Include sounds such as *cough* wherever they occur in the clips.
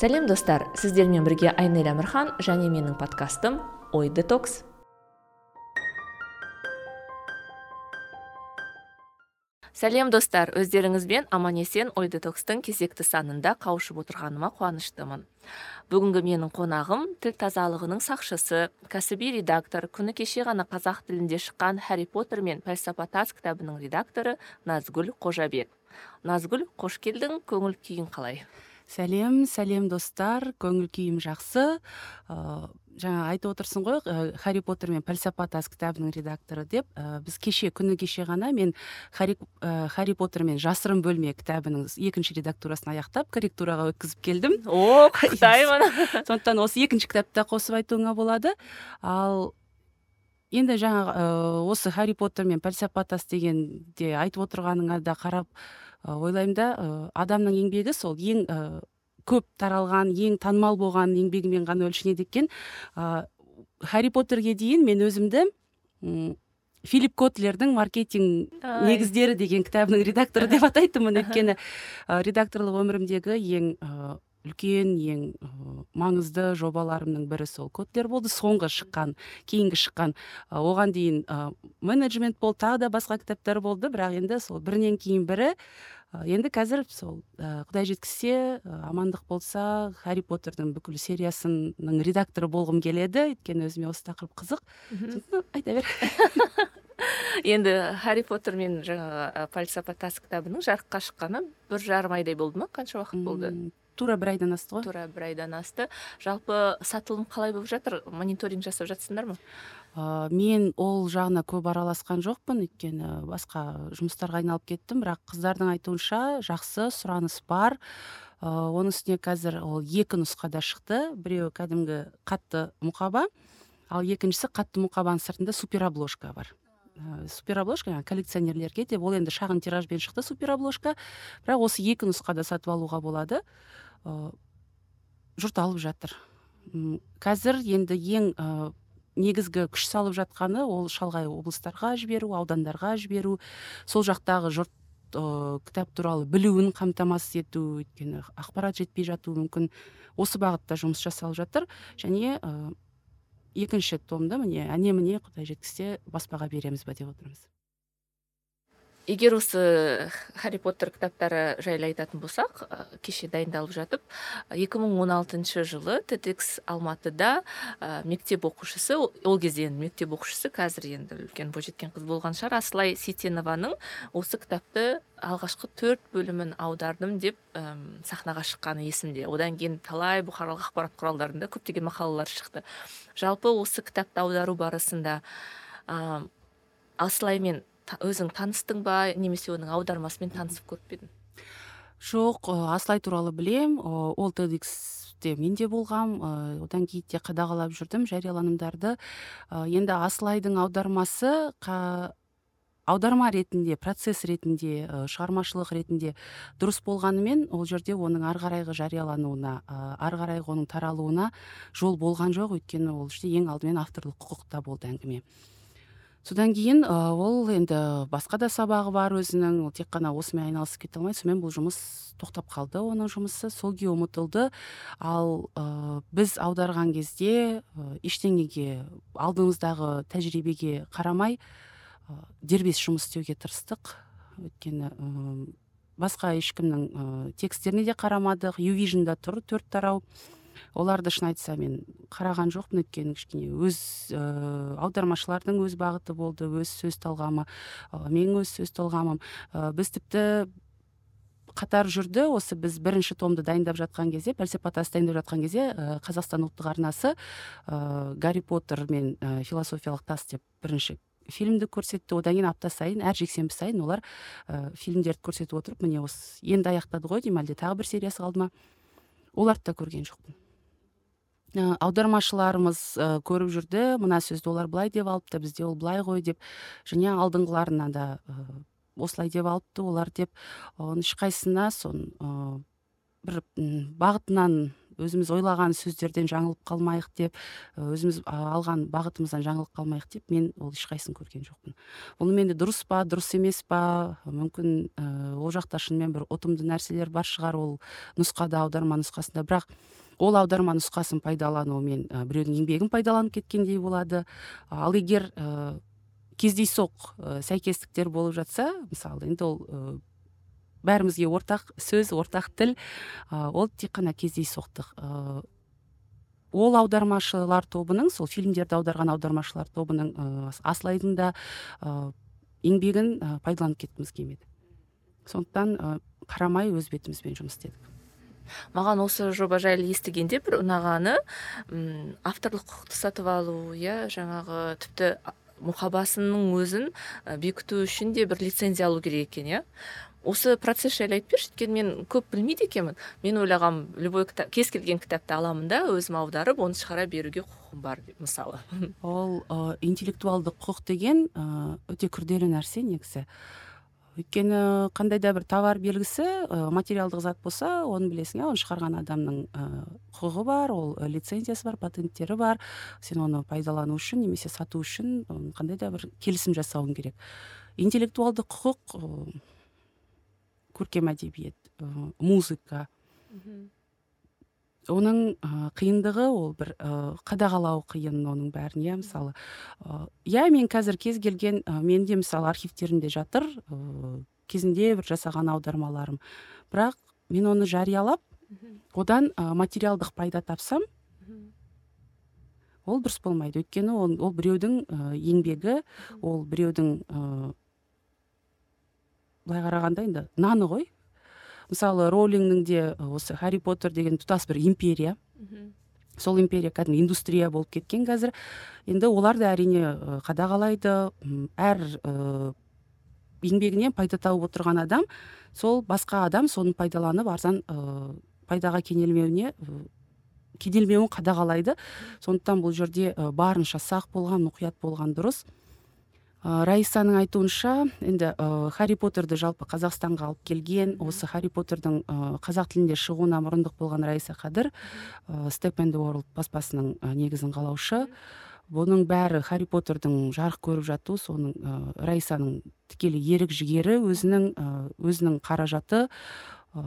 сәлем достар. Сіздермен бірге айнель әмірхан және менің подкастым ой детокс. Сәлем достар. Өздеріңізбен аман есен ой детокстың кезекті санында қауышып отырғаныма қуаныштымын. Бүгінгі менің қонағым тіл тазалығының сақшысы кәсіби редактор күні кеше ғана қазақ тілінде шыққан хәрри поттер мен пәлсапа тас кітабының редакторы назгүл қожабек. Назгүл қош келдің. Көңіл күйің қалай? Сәлем сәлем достар көңіл күйім жақсы. Ыыы жаңа айтып отырсың ғой хәрри поттер мен пәлсапа тас кітабының редакторы деп. Ә, біз кеше күні кеше ғана мен хәрри ә, поттер мен жасырын бөлме кітабының екінші редактурасын аяқтап корректураға өткізіп келдім. О құттықтаймын. *laughs* Сондықтан осы екінші кітапты қосып айтуыңа болады. Ал енді жаңа ә, осы хәрри поттер мен пәлсапа тас дегенде айтып отырғаныңа да қарап ойлаймын да адамның еңбегі сол ең көп таралған ең танымал болған еңбегімен ғана өлшенеді екен. Ә, хәрри поттерге дейін мен өзімді м филипп котлердің маркетинг негіздері деген кітабының редакторы *laughs* деп атайтынмын. Өйткені редакторлық өмірімдегі ең үлкен ең ә, маңызды жобаларымның бірі сол. Котлер болды соңғы шыққан кейінгі шыққан. Ә, оған дейін ә, менеджмент болды тағы да басқа кітаптар болды бірақ енді сол бірінен кейін бірі енді қазір сол құдай жеткізсе амандық болса хәрри поттердің бүкіл сериясының редакторы болғым келеді. Өйткені өзіме осы тақырып қызық. Айта бер. *laughs* Енді хәрри поттер мен жаңағы пәлсапа тас кітабының жарыққа шыққаны бір жарым айдай болды ма? Қанша уақыт болды? Тура бір айдан асты ғой. Тура бір айдан асты. Жалпы сатылым қалай болып жатыр? Мониторинг жасап жатсыңдар ма? Ә, мен ол жағына көп араласқан жоқпын. Өйткені басқа жұмыстарға айналып кеттім. Бірақ қыздардың айтуынша жақсы сұраныс бар. Ә, оның үстіне қазір ол екі нұсқада шықты. Біреуі кәдімгі қатты мұқаба ал екіншісі қатты мұқабаның сыртында супер обложка бар. Ә, супер обложка коллекционерлерге деп ол енді шағын тиражбен шықты супер обложка бірақ осы екі нұсқада сатып алуға болады. Ә, жұрт алып жатыр. Қазір енді ең негізгі күш салып жатқаны ол шалғай облыстарға жіберу аудандарға жіберу. Сол жақтағы жұрт ә, кітап туралы білуін қамтамасыз ету өйткені ақпарат жетпей жатуы мүмкін. Осы бағытта жұмыс жасалып жатыр. Және ә, екінші томды міне әне міне құдай жеткізсе баспаға береміз ба деп отырмыз. Егер осы хәрри поттер кітаптары жайлы айтатын болсақ кеше дайындалып жатып 2016 жылы тедекс алматыда ә, мектеп оқушысы ол кезде енді мектеп оқушысы қазір енді үлкен бойжеткен қыз болған шығар асылай сейтенованың осы кітапты алғашқы төрт бөлімін аудардым деп әм, сахнаға шыққаны есімде. Одан кейін талай бұқаралық ақпарат құралдарында көптеген мақалалар шықты. Жалпы осы кітапты аудару барысында ә, асылаймен өзің таныстың ба? Немесе оның аудармасымен танысып көріп пе едің? Жоқ асылай туралы білем. Ол тедиксте мен де болғам одан кейін де қадағалап жүрдім жарияланымдарды. Енді асылайдың аудармасы қа... аударма ретінде процесс ретінде шығармашылық ретінде дұрыс болғанымен ол жерде оның ары қарайғы жариялануына ары қарайғы оның таралуына жол болған жоқ. Өйткені ол жерде ең алдымен авторлық құқықта болды әңгіме. Содан кейін ол енді басқа да сабағы бар өзінің ол тек қана осымен айналысып кете алмайды сонымен бұл жұмыс тоқтап қалды оның жұмысы сол күйі ұмытылды. Ал ә, біз аударған кезде ә, ештеңеге алдымыздағы тәжірибеге қарамай ә, дербес жұмыс істеуге тырыстық. Өйткені ә, басқа ешкімнің ә, текстеріне де қарамадық. Ювижнда тұр төрт тарау. Оларды шын айтса мен қараған жоқпын өйткені кішкене өз ә, аудармашылардың өз бағыты болды өз сөз талғамы ә, менің өз сөз талғамым. Ә, біз тіпті қатар жүрді осы біз бірінші томды дайындап жатқан кезде пәлсапа дайындап жатқан кезде ә, қазақстан ұлттық арнасы ә, гарри поттер мен ә, философиялық тас деп бірінші фильмді көрсетті. Одан кейін апта сайын әр жексенбі сайын олар ә, фильмдерді көрсетіп отырып міне осы енді аяқтады ғой деймін әлде тағы бір сериясы қалды ма? Оларды да көрген жоқпын. Ә, аудармашыларымыз ә, көріп жүрді. Мына сөзді олар былай деп алыпты бізде ол былай ғой деп. Және алдыңғыларына да ә, осылай деп алыпты олар деп. Оның ешқайсысына сон ә, бір бағытынан өзіміз ойлаған сөздерден жаңылып қалмайық деп өзіміз алған бағытымыздан жаңылып қалмайық деп мен ол ешқайсысын көрген жоқпын. Бұным енді дұрыс па дұрыс емес па? Мүмкін ыыы ол жақта шынымен бір ұтымды нәрселер бар шығар ол нұсқада аударма нұсқасында. Бірақ ол аударма нұсқасын пайдалану мен біреудің еңбегін пайдаланып кеткендей болады. Ал егер ә, кездейсоқ ә, сәйкестіктер болып жатса мысалы енді ол бәрімізге ортақ сөз ортақ тіл ол тек қана кездейсоқтық ыыы ол аудармашылар тобының сол фильмдерді аударған аудармашылар тобының ыыы асылайдың да ыыы еңбегін пайдаланып кеткіміз келмеді. Сондықтан қарамай өз бетімізбен жұмыс істедік. Маған осы жоба жайлы естігенде бір ұнағаны м авторлық құқықты сатып алу иә жаңағы тіпті мұқабасының өзін бекіту үшін де бір лицензия алу керек екен иә. Осы процесс жайлы айтып берші өйткені мен көп білмейді екенмін. Мен ойлағанмын любой кітап кез келген кітапты аламын да өзім аударып оны шығара беруге құқығым бар деп мысалы. Ол ә, интеллектуалды құқық деген өте күрделі нәрсе негізі. Өйткені қандай да бір товар белгісі ә, материалдық зат болса оны білесің иә оны шығарған адамның ә, құқығы бар ол лицензиясы бар патенттері бар. Сен оны пайдалану үшін немесе сату үшін қандай да бір келісім жасауың керек. Интеллектуалды құқық көркем әдебиет ә, музыка. Оның ә, қиындығы ол бір ә, қадағалау қиын оның бәрін иә мысалы иә мен қазір кез келген ә, менде мысалы архивтерімде жатыр ә, кезінде бір жасаған аудармаларым. Бірақ мен оны жариялап одан ә, материалдық пайда тапсам ол дұрыс болмайды. Өйткені ол, ол біреудің ә, еңбегі ол біреудің былай қарағанда енді наны ғой. Мысалы роулиңнің де осы харри поттер деген тұтас бір империя. Сол империя кәдімгі индустрия болып кеткен қазір. Енді олар да әрине қадағалайды. Әр ыыы еңбегінен пайда тауып отырған адам сол басқа адам соны пайдаланып арзан ыыы пайдаға кенелмеуіне кенелмеуін қадағалайды. Сондықтан бұл жерде барынша сақ болған мұқият болған дұрыс. Ә, раисаның айтуынша енді ә, харри поттерді жалпы қазақстанға алып келген осы харри поттердің ә, қазақ тілінде шығуына мұрындық болған раиса қадір ә, степ энд ворлд баспасының ә, негізін қалаушы. Бұның бәрі харри поттердің жарық көріп жатуы соның ә, раисаның тікелей ерік жігері өзінің ә, өзінің қаражаты ә,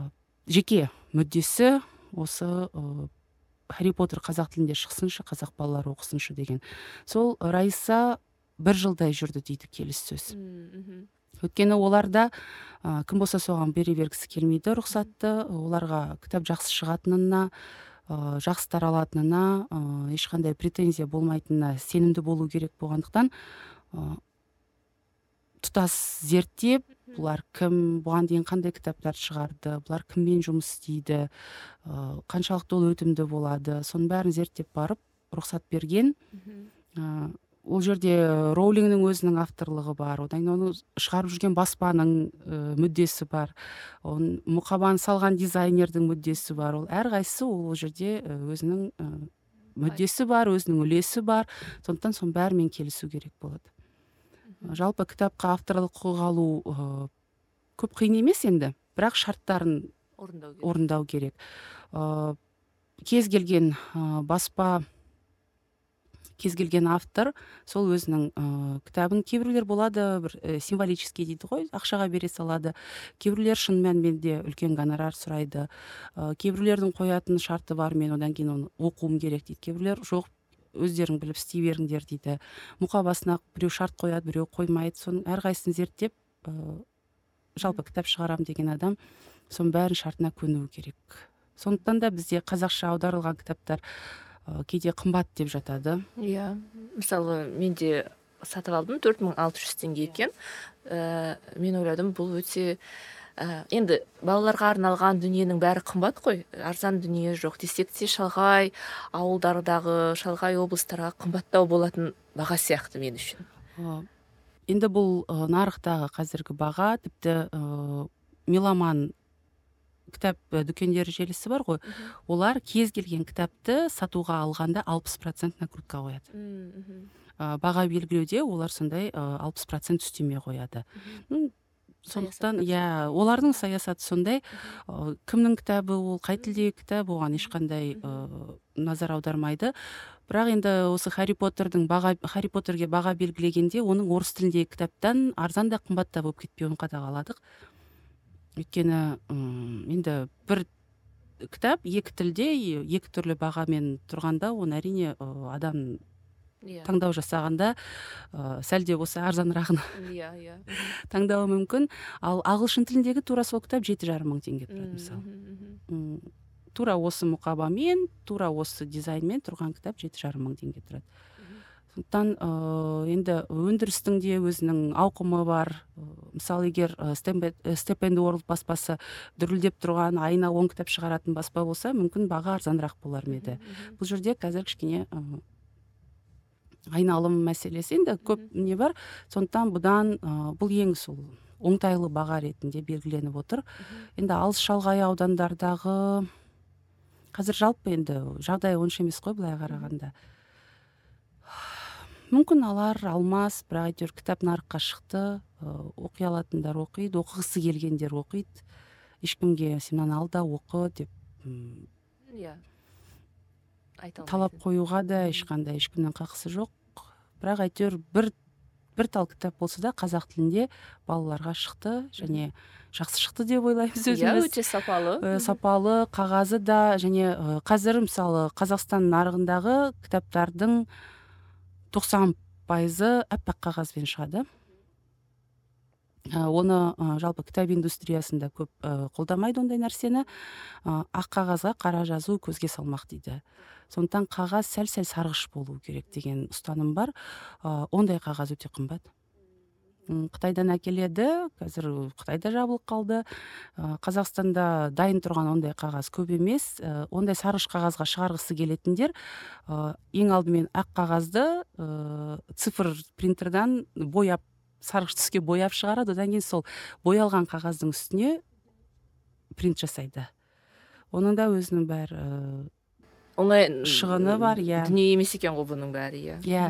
жеке мүддесі осы ә, харри поттер қазақ тілінде шықсыншы қазақ балалары оқысыншы деген. Сол раиса бір жылдай жүрді дейді келіссөз. Өйткені оларда ә, кім болса соған бере бергісі келмейді рұқсатты оларға кітап жақсы шығатынына ә, жақсы таралатынына ә, ешқандай претензия болмайтынына сенімді болу керек болғандықтан ә, тұтас зерттеп бұлар кім бұған дейін қандай кітаптар шығарды бұлар кіммен жұмыс істейді ә, қаншалықты ол өтімді болады соның бәрін зерттеп барып рұқсат берген ол жерде роулиңнің өзінің авторлығы бар одан кейін оны шығарып жүрген баспаның ә, мүддесі бар оның мұқабаны салған дизайнердің мүддесі бар. Ол әрқайсысы ол ол жерде өзінің ә, мүддесі бар өзінің үлесі бар. Сондықтан соның бәрімен келісу керек болады. Жалпы кітапқа авторлық құқық алу көп қиын емес енді бірақ шарттарын орындау керек, орындау керек. Ә, кез келген ә, баспа кез келген автор сол өзінің ыыы кітабын кейбіреулер болады бір ә, символический дейді ғой ақшаға бере салады. Кейбіреулер шын мәніменде үлкен гонорар сұрайды. Ә, кейбіреулердің қоятын шарты бар мен одан кейін оны оқуым керек дейді. Кейбіреулер жоқ өздерің біліп істей беріңдер дейді. Мұқабасына біреу шарт қояды біреу қоймайды. Соның әрқайсысын зерттеп ә, жалпы кітап шығарамын деген адам соның бәрін шартына көнуі керек. Сондықтан да бізде қазақша аударылған кітаптар кейде қымбат деп жатады. Иә. Мысалы мен де сатып алдым төрт мың алты жүз теңге екен. Ә, мен ойладым бұл өте ә, енді балаларға арналған дүниенің бәрі қымбат қой. Арзан дүние жоқ. Десек те шалғай ауылдардағы шалғай облыстарға қымбаттау болатын баға сияқты мен үшін. Енді бұл нарықтағы қазіргі баға тіпті ә, меломан кітап дүкендері желісі бар ғой. Олар кез келген кітапты сатуға алғанда алпыс процент накрутка қояды. Ә, баға белгілеуде олар сондай алпыс процент үстеме қояды. Сондықтан иә олардың саясаты сондай. Кімнің кітабы ол қай тілдегі кітап оған ешқандай назар аудармайды. Бірақ енді осы хәрри поттердің баға хәрри поттерге баға белгілегенде оның орыс тіліндегі кітаптан арзан да қымбат та болып кетпеуін қадағаладық. Өйткені м енді бір кітап екі тілде екі түрлі бағамен тұрғанда оны әрине адам иә. таңдау жасағанда ыыы сәл де болса арзанырағын иә иә. *laughs* Таңдауы мүмкін. Ал ағылшын тіліндегі тура сол кітап жеті жарым мың теңге тұрады мысалы. тура осы мұқабамен тура осы дизайнмен тұрған кітап жеті жарым мың теңге тұрады. Сондықтан ыыы енді өндірістің де өзінің ауқымы бар. Ыыы, мысалы егер степ энд ворлд баспасы дүрілдеп тұрған айына он кітап шығаратын баспа болса мүмкін баға арзанырақ болар ма еді? Бұл жерде қазір кішкене ы, айналым мәселесі енді көп не бар. Сондықтан бұдан ы, бұл ең сол оңтайлы баға ретінде белгіленіп отыр. Енді алыс шалғай аудандардағы қазір жалпы енді жағдай онша емес қой былай қарағанда. Мүмкін алар алмас бірақ әйтеуір кітап нарыққа шықты оқи алатындар оқиды оқығысы келгендер оқиды. Ешкімге сен мынаны ал да оқы деп иә. Айта талап қоюға да ешқандай ешкімнің қақысы жоқ. Бірақ әйтеуір бір бір тал кітап болса да қазақ тілінде балаларға шықты және жақсы шықты деп ойлаймыз иә өзіміз. өте сапалы. Сапалы қағазы да және қазір мысалы қазақстан нарығындағы кітаптардың тоқсан пайызы аппақ қағазбен шығады. Оны э, жалпы кітап индустриясында көп э, қолдамайды ондай нәрсені. Э, ақ қағазға қара жазу көзге салмақ дейді. Сондықтан қағаз сәл сәл сарғыш болу керек деген ұстаным бар. Ондай қағаз өте қымбат. М, қытайдан әкеледі. Қазір қытайда жабылып қалды. Қазақстанда дайын тұрған ондай қағаз көп емес. Ондай сарғыш қағазға шығарғысы келетіндер ең алдымен ақ қағазды цифр принтердан бояп сарғыш түске бояп шығарады. Одан кейін сол боялған қағаздың үстіне принт жасайды. Оның да өзінің бір э, оңай шығыны бар, иә. дүние емес екен ғой бұның бәрі иә? Иә.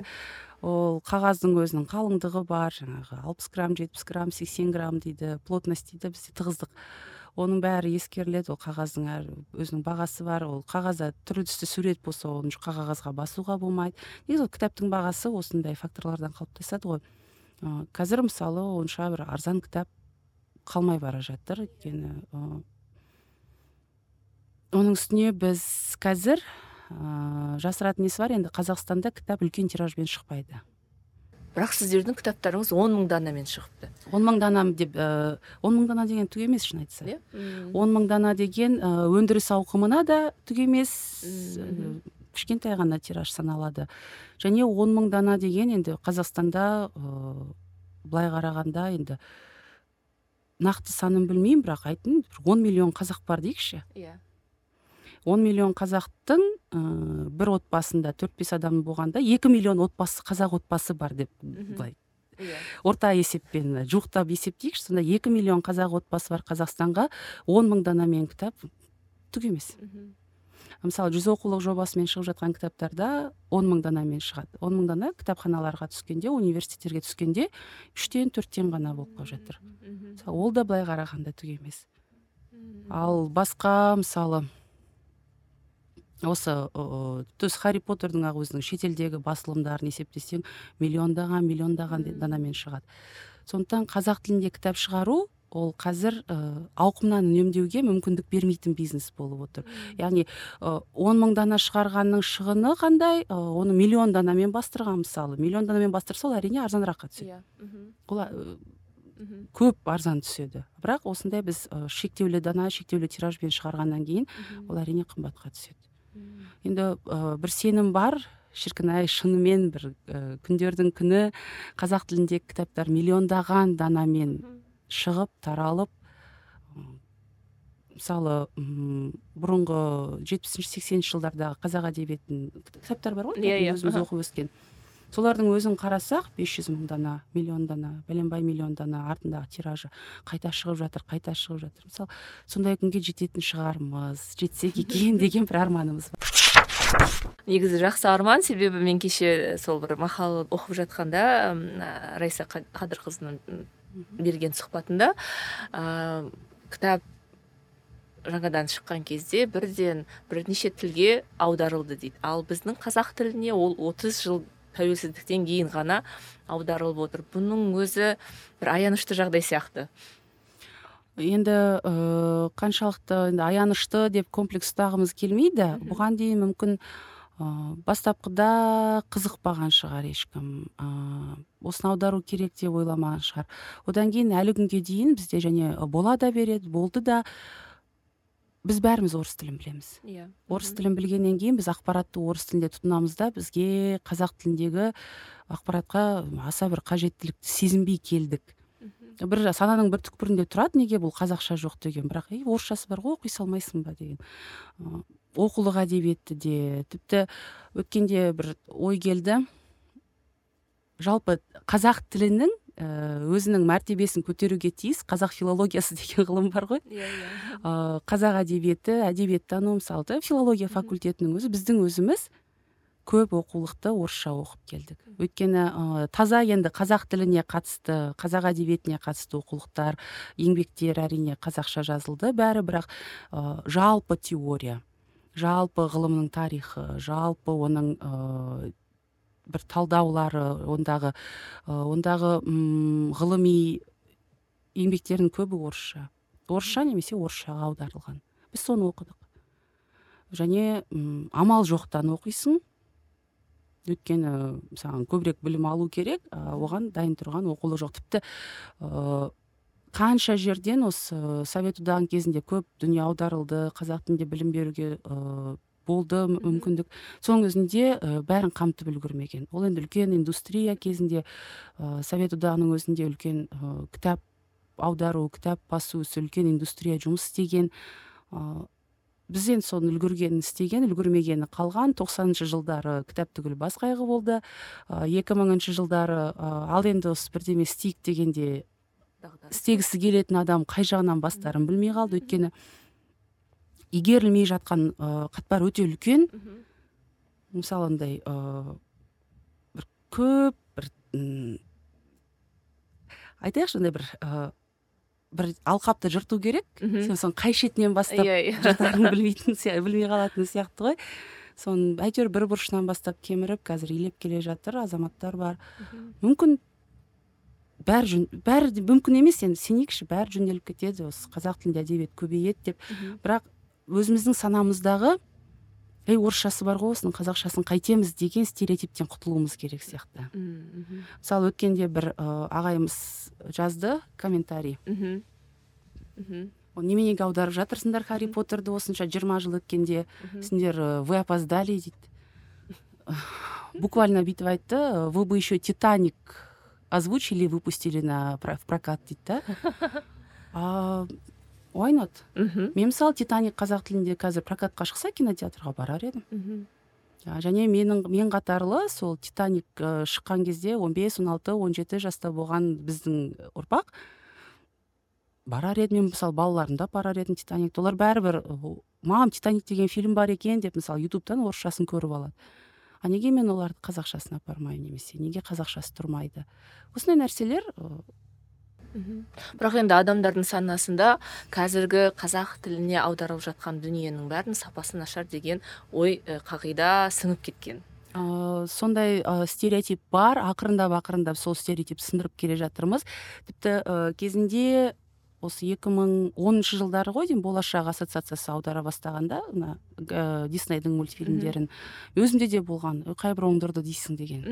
Ол қағаздың өзінің қалыңдығы бар жаңағы алпыс грамм жетпіс грамм сексен грамм дейді плотность дейді бізде тығыздық. Оның бәрі ескеріледі ол қағаздың әр өзінің бағасы бар ол қағазда түрлі түсті сурет болса оны қағазға басуға болмайды. Негізі ол кітаптың бағасы осындай факторлардан қалыптасады ғой. Қазір мысалы онша бір арзан кітап қалмай бара жатыр. Өйткені оның үстіне біз қазір ыыы жасыратын несі бар енді қазақстанда кітап үлкен тиражбен шықпайды. Бірақ сіздердің кітаптарыңыз он мың данамен шығыпты он мың дана деп ыыы он мың дана деген түк емес шын айтса. Иә? Он мың дана деген ы, өндіріс ауқымына да түк емес. Кішкентай ғана тираж саналады. Және он мың дана деген енді қазақстанда ы, былай қарағанда енді нақты санын білмеймін бірақ бір он миллион қазақ бар дейікші. Иә. Он миллион қазақтың ы, бір отбасында төрт бес адам болғанда екі миллион отбасы қазақ отбасы бар деп былай. Иә. Орта есеппен жуықтап есептейікші сонда екі миллион қазақ отбасы бар қазақстанға он мың данамен кітап түк емес. Мысалы жүз оқулық жобасымен шығып жатқан кітаптарда он мың данамен шығады. Он мың дана кітапханаларға түскенде университеттерге түскенде үштен төрттен ғана болып қалып жатыр. Ол да былай қарағанда түк емес. Ал басқа мысалы осы ыыы есть харри поттердің ақ өзінің шетелдегі басылымдарын есептесең миллиондаған миллиондаған данамен шығады. Сондықтан қазақ тілінде кітап шығару ол қазір ыыы ауқымнан үнемдеуге мүмкіндік бермейтін бизнес болып отыр. Яғни ы, он мың дана шығарғанның шығыны қандай? Ы, оны миллион данамен бастырған мысалы. Миллион данамен бастырса ол әрине арзаныраққа түседі. Иә. Ол көп арзан түседі. Бірақ осындай біз шектеулі дана шектеулі тиражбен шығарғаннан кейін ол әрине қымбатқа түседі. Енді ы, бір сенім бар. Шіркін ай шынымен бір ы, күндердің күні қазақ тіліндегі кітаптар миллиондаған данамен шығып таралып мысалы бұрынғы жетпісінші сексенінші жылдардағы қазақ әдебиетінің кітаптар бар ғой Иә, иә, өзіміз оқып өскен. Солардың өзін қарасақ бес жүз мың дана миллион дана бәленбай миллион дана артындағы тиражы қайта шығып жатыр қайта шығып жатыр. Мысалы сондай күнге жететін шығармыз жетсек екен деген бір арманымыз бар. Негізі жақсы арман себебі мен кеше сол бір мақала оқып жатқанда а, райса Қа- қадырқызының берген сұхбатында ә, кітап жаңадан шыққан кезде бірден бірнеше тілге аударылды дейді. Ал біздің қазақ тіліне ол 30 жыл тәуелсіздіктен кейін ғана аударылып отыр. Бұның өзі бір аянышты жағдай сияқты. Енді ә, қаншалықты енді аянышты деп комплекс ұстағымыз келмейді. Бұған дейін мүмкін ә, бастапқыда қызықпаған шығар ешкім. Ә, осыны аудару керек деп ойламаған шығар. Одан кейін әлі күнге дейін бізде және бола да береді болды да біз бәріміз орыс тілін білеміз. Иә. Орыс тілін білгеннен кейін біз ақпаратты орыс тілінде тұтынамыз да бізге қазақ тіліндегі ақпаратқа аса бір қажеттілікті сезінбей келдік. Бір сананың бір түкпірінде тұрады неге бұл қазақша жоқ деген. Бірақ ей орысшасы бар ғой оқи салмайсың ба деген. Оқулық әдебиеті де тіпті өткенде бір ой келді. Жалпы қазақ тілінің Э, өзінің мәртебесін көтеруге тиіс қазақ филологиясы *laughs* деген ғылым бар ғой. Иә иә. Ә, қазақ әдебиеті әдебиеттану мысалы филология факультетінің өзі біздің өзіміз көп оқулықты орысша оқып келдік. Өйткені ә, таза енді қазақ тіліне қатысты қазақ әдебиетіне қатысты оқулықтар еңбектер әрине қазақша жазылды. Бәрі бірақ ә, жалпы теория жалпы ғылымның тарихы жалпы оның бір талдаулары ондағы ондағы м ғылыми еңбектердің көбі орысша. Орысша немесе орысшаға аударылған. Біз соны оқыдық. Және м амал жоқтан оқисың. Өйткені саған көбірек білім алу керек оған дайын тұрған оқулық жоқ. Тіпті ә, қанша жерден осы совет одағының кезінде көп дүние аударылды қазақ тілінде білім беруге болды мүмкіндік. Соның өзінде ә, бәрін қамтып үлгермеген. Ол енді үлкен индустрия кезінде ә, совет одағының өзінде үлкен ә, кітап аудару кітап басу ісі үлкен индустрия жұмыс істеген. Ә, біз енді соны үлгерген істеген үлгермегені қалған тоқсаныншы жылдары кітап түгіл бас қайғы болды. Екі мыңыншы жылдары ә, ал енді осы бірдеме істейік дегенде істегісі келетін адам қай жағынан бастарын білмей қалды өйткені. Игерілмей жатқан ә, қатпар өте үлкен. Мысалы андай бір көп бір айтайықшы андай бір ә, бір алқапты жырту керек. Сен соның қай шетінен бастап иә. Иә. *laughs* білмейтін *laughs* білмей қалатын сияқты ғой. Соны әйтеуір бір бұрышынан бастап кеміріп қазір илеп келе жатыр азаматтар бар. Мүмкін бәрі жөн бәрі мүмкін емес енді сенейікші бәрі жөнделіп кетеді осы қазақ тілінде әдебиет көбейеді деп. Бірақ өзіміздің санамыздағы ей орысшасы бар ғой осының қазақшасын қайтеміз деген стереотиптен құтылуымыз керек сияқты. Мысалы өткенде бір ә, ағайымыз жазды комментарий. Мхм неменеге аударып жатырсыңдар харри поттерді осынша жиырма жыл өткенде сендер вы опоздали дейді. *laughs* Буквально бүйтіп айтты вы бы еще титаник озвучили выпустили на в прокат дейді да. *laughs* why not? Мхм. Мен мысалы титаник қазақ тілінде қазір прокатқа шықса кинотеатрға барар едім. Мхм. Және менің мен қатарлы сол титаник шыққан кезде 15, 16, 17 жаста болған біздің ұрпақ барар едім мен мысалы балаларымды барар едім титаникті олар бәрібір мам титаник деген фильм бар екен деп мысалы ютубтан орысшасын көріп алады. А неге мен оларды қазақшасын апармаймын немесе? Неге қазақшасы тұрмайды? Осындай нәрселер бірақ енді адамдардың санасында қазіргі қазақ тіліне аударылып жатқан дүниенің бәрінің сапасы нашар деген ой қағида сіңіп кеткен. Ә, сондай ә, стереотип бар ақырындап ақырындап сол стереотип сындырып келе жатырмыз. Тіпті ә, кезінде осы 2010 жылдары ғой деймін болашақ ассоциациясы аудара бастағанда мына ә, диснейдің мультфильмдерін. Өзімде де болған қайбір оңдырды дейсің деген.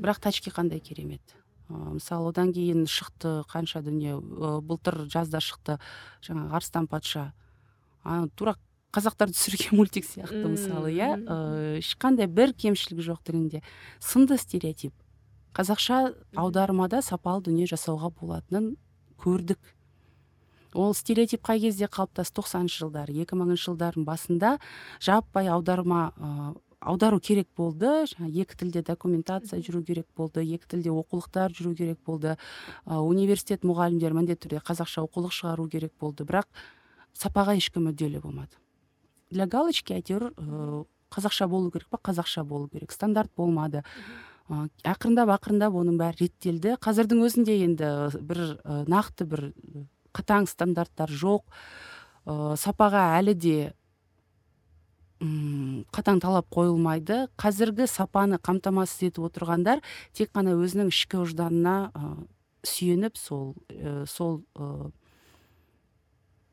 Бірақ тачки қандай керемет. Мысалы одан кейін шықты қанша дүние былтыр жазда шықты жаңағы арыстан патша. А тура қазақтар түсірген *laughs* мультик сияқты мысалы иә? Ешқандай бір кемшілік жоқ тілінде. Сынды стереотип. Қазақша аудармада сапалы дүние жасауға болатынын көрдік. Ол стереотип қай кезде қалыптасты? тоқсаныншы жылдары екі мыңыншы жылдардың басында жаппай аударма аудару керек болды. Екі тілде документация жүру керек болды екі тілде оқулықтар жүру керек болды. Ә, университет мұғалімдері міндетті түрде қазақша оқулық шығару керек болды. Бірақ сапаға ешкім мүдделі болмады. Для галочки әйтеуір ә, қазақша болу керек па? Қазақша болу керек. Стандарт болмады. Ақырындап ақырындап оның бәрі реттелді. Қазірдің өзінде енді бір нақты бір қатаң стандарттар жоқ. Ә, сапаға әлі де м қатаң талап қойылмайды. Қазіргі сапаны қамтамасыз етіп отырғандар тек қана өзінің ішкі ұжданына ә, сүйеніп сол ә, сол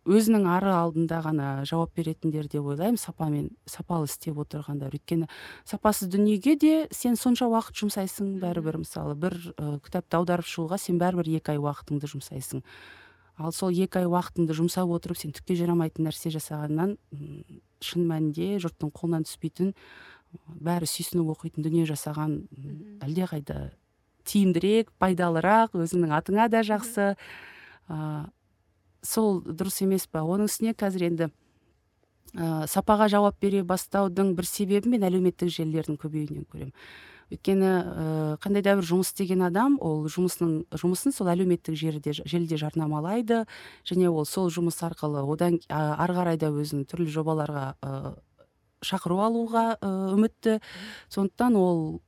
өзінің ары алдында ғана жауап беретіндер деп ойлаймын сапамен сапалы істеп отырғандар. Өйткені сапасыз дүниеге де сен сонша уақыт жұмсайсың бәрібір мысалы. Бір ә, кітапты аударып шығуға сен бәрібір екі ай уақытыңды жұмсайсың. Ал сол екі ай уақытыңды жұмсап отырып сен түкке жарамайтын нәрсе жасағаннан шын мәнінде жұрттың қолынан түспейтін бәрі сүйсініп оқитын дүние жасаған әлдеқайда тиімдірек пайдалырақ өзіңнің атыңа да жақсы. Сол дұрыс емес па оның үстіне қазір енді ә, сапаға жауап бере бастаудың бір себебін мен әлеуметтік желілердің көбеюінен көремін. Өйткені ә, қандай да бір жұмыс істеген адам ол жұмысының жұмысын сол әлеуметтік желіде желіде жарнамалайды. Және ол сол жұмыс арқылы одан ары қарай да өзінің түрлі жобаларға ә, шақыру алуға ә, үмітті. Сондықтан ол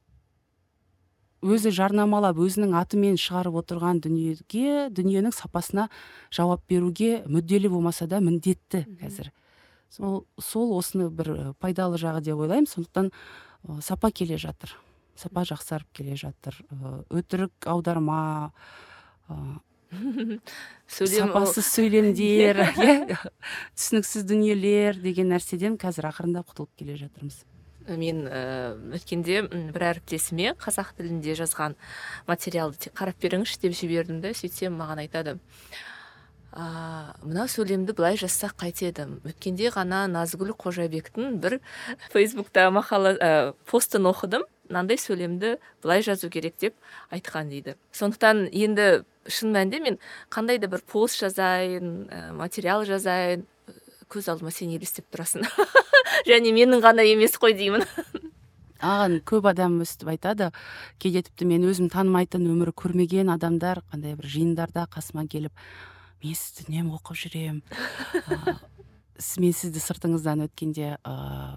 өзі жарнамалап өзінің атымен шығарып отырған дүниеге дүниенің сапасына жауап беруге мүдделі болмаса да міндетті қазір. Сол сол осыны бір пайдалы жағы деп ойлаймын. Сондықтан сапа келе жатыр. Сапа жақсарып келе жатыр. Ә, өтірік аударма ә, сапасыз сөйлемдер *laughs* иә түсініксіз дүниелер деген нәрседен қазір ақырындап құтылып келе жатырмыз. Мен ыыы өткенде бір әріптесіме қазақ тілінде жазған материалды тек қарап беріңізші деп жібердім да сөйтсем маған айтады. А мына сөйлемді былай жазсақ қайтеді. Өткенде ғана назгүл қожабектің бір *laughs* фейсбукта мақала ә, постын оқыдым. Мынандай сөйлемді былай жазу керек деп айтқан дейді. Сондықтан енді шын мәнінде мен қандай да бір пост жазайын ә, материал жазайын көз алдыма сен елестеп тұрасың. *laughs* Және менің ғана емес қой деймін. *laughs* Маған көп адам өстіп айтады кейде тіпті мен өзім танымайтын өмірі көрмеген адамдар қандай бір жиындарда қасыма келіп мен сізді үнемі оқып жүремін *laughs* мен сізді сыртыңыздан өткенде ыыы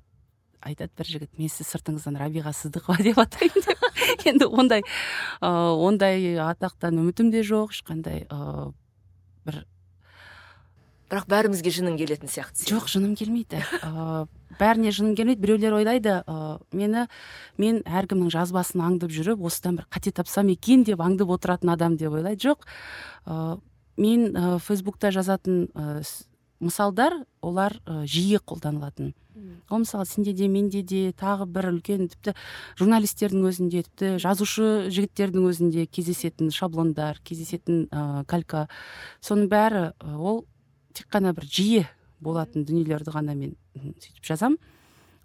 айтады бір жігіт мен сізді сыртыңыздан рабиға сыздықова *laughs* деп атаймын деп енді ондай ондай атақтан үмітім де жоқ ешқандай бір бірақ бәрімізге жының келетін сияқты жоқ жыным келмейді. Бәріне жыным келмейді. Біреулер ойлайды мені мен әркімнің жазбасын аңдып жүріп осыдан бір қате тапсам екен деп аңдып отыратын адам деп ойлайды. Жоқ мен фейсбукта жазатын мысалдар олар жиі қолданылатын. Ол мысалы сенде де менде де тағы бір үлкен тіпті журналистердің өзінде тіпті жазушы жігіттердің өзінде кездесетін шаблондар кездесетін ә, калька. Соның бәрі ол тек қана бір жиі болатын дүниелерді ғана мен сөйтіп жазам.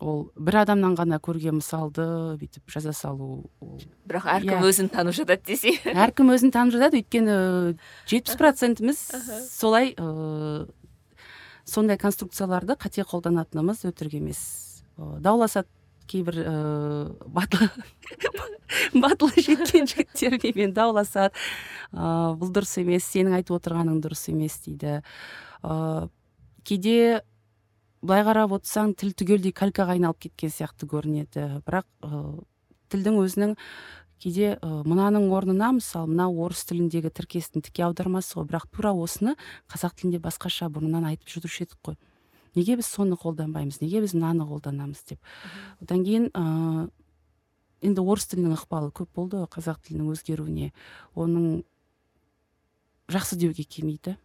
Ол бір адамнан ғана көрген мысалды бүйтіп жаза салу бірақ әркім yeah. Иә. өзін танып жатады десе. Әркім өзін танып жатады. Өйткені жетпіс процентіміз солай ыыы сондай конструкцияларды қате қолданатынымыз өтірік емес. Дауласады кейбір ыыы батыл *laughs* батылы жеткен жігіттер менімен дауласады ыыы бұл дұрыс емес сенің айтып отырғаның дұрыс емес дейді. Ыыы кейде былай қарап отырсаң тіл түгелдей калькаға айналып кеткен сияқты көрінеді. Бірақ ыыы тілдің өзінің кейде ә, мынаның орнына мысалы мына орыс тіліндегі тіркестің тіке аудармасы ғой. Бірақ тура осыны қазақ тілінде басқаша бұрыннан айтып жүруші едік қой. Неге біз соны қолданбаймыз? Неге біз мынаны қолданамыз деп? Одан кейін ыыы енді орыс тілінің ықпалы көп болды ғой қазақ тілінің өзгеруіне. Оның жақсы деуге келмейді.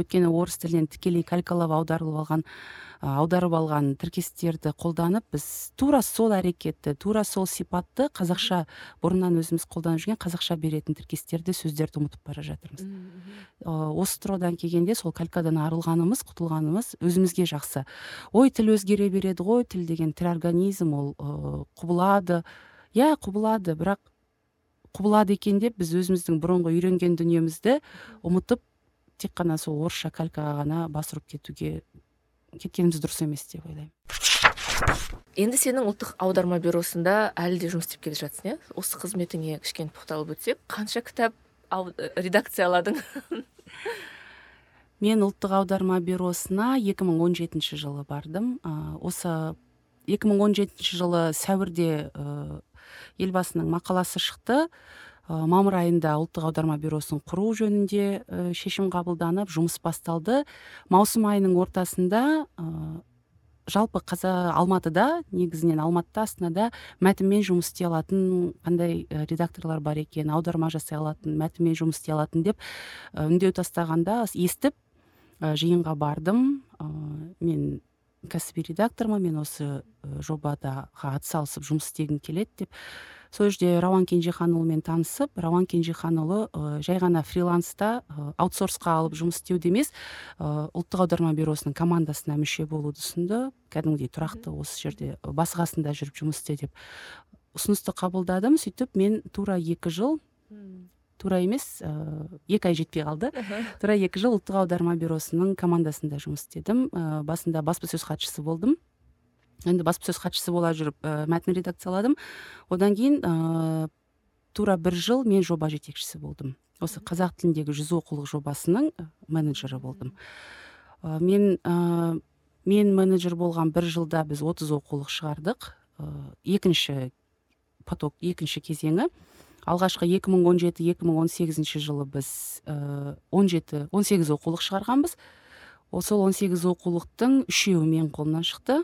Өйткені орыс тілінен тікелей калькалап аударылып алған аударып алған тіркестерді қолданып біз тура сол әрекетті тура сол сипатты қазақша бұрыннан өзіміз қолданып жүрген қазақша беретін тіркестерді сөздерді ұмытып бара жатырмыз. Осы тұрғыдан келгенде сол калькадан арылғанымыз құтылғанымыз өзімізге жақсы. Ой тіл өзгере береді ғой тіл деген тірі организм ол ыыы құбылады. Иә құбылады бірақ құбылады екен деп біз өзіміздің бұрынғы үйренген дүниемізді ұмытып тек қана сол орысша калькаға ғана бас ұрып кетуге кеткеніміз дұрыс емес деп ойлаймын. Енді сенің ұлттық аударма бюросында әлі де жұмыс істеп келе жатсың иә? Осы қызметіңе кішкене тоқталып өтсек қанша кітап редакцияладың? *laughs* Мен ұлттық аударма бюросына 2017 жылы бардым. Ә, осы 2017 жылы сәуірде елбасының мақаласы шықты. Мамыр айында ұлттық аударма бюросын құру жөнінде шешім қабылданып жұмыс басталды. Маусым айының ортасында жалпы қаза алматыда негізінен алматыда астанада мәтінмен жұмыс істей алатын қандай редакторлар бар екен аударма жасай алатын мәтінмен жұмыс істей алатын деп үндеу тастағанда естіп жиынға бардым. Мен кәсіби редактормын мен осы жобада атсалысып жұмыс істегім келеді деп. Сол жерде рауан кенжеханұлымен танысып рауан кенжеханұлы ә, жай ғана фриланста ә, аутсорсқа алып жұмыс істеуді емес ұлттық аударма бюросының командасына мүше болуды ұсынды. Кәдімгідей тұрақты осы жерде басы қасында жүріп жұмыс істе деп ұсынысты қабылдадым. Сөйтіп мен тура екі жыл тура емес ә, екі ай жетпей қалды. *laughs* Тура екі жыл ұлттық аударма бюросының командасында жұмыс істедім. Ә, басында баспасөз хатшысы болдым. Енді баспасөз хатшысы бола жүріп ә, мәтін редакцияладым. Одан кейін ә, тура бір жыл мен жоба жетекшісі болдым. Осы қазақ тіліндегі жүз оқулық жобасының менеджері болдым. Ә, мен ә, мен менеджер болған бір жылда біз 30 оқулық шығардық. Ә, екінші поток екінші кезеңі. Алғашқы 2017-2018 жылы біз ә, 17 18 оқулық шығарғанбыз. Осы 18 оқулықтың үшеуі менің қолымнан шықты.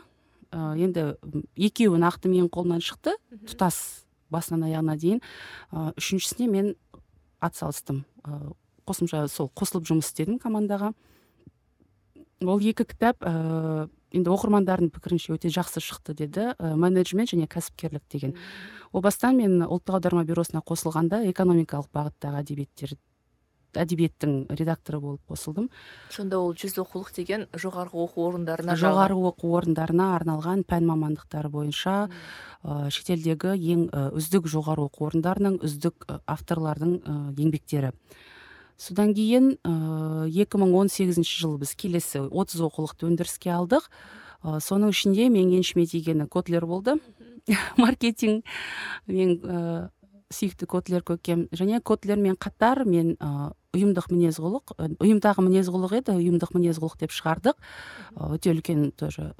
Ә, енді екеуі нақты менің қолымнан шықты. Тұтас басынан аяғына дейін. Ә, үшіншісіне мен атсалыстым. Ә, қосымша сол қосылып жұмыс істедім командаға. Ол екі кітап ә, енді оқырмандардың пікірінше өте жақсы шықты деді. Менеджмент және кәсіпкерлік деген. О бастан мен ұлттық аударма бюросына қосылғанда экономикалық бағыттағы әдебиеттер әдебиеттің редакторы болып қосылдым. Сонда ол жүз оқулық деген жоғарғы оқу орындарына жоғары оқу орындарына арналған пән мамандықтары бойынша ә, шетелдегі ең үздік жоғары оқу орындарының үздік авторлардың ә, еңбектері. Содан кейін ә, 2018 жылы біз келесі 30 оқулықты өндіріске алдық. Ә, соның ішінде менің еншіме тигені котлер болды. *laughs* Маркетинг мен сүйікті котлер көкем. Және котлермен қатар мен ә, ұйымдық мінез құлық ұйымдағы мінез құлық еді ұйымдық мінез құлық деп шығардық. Өте үлкен тоже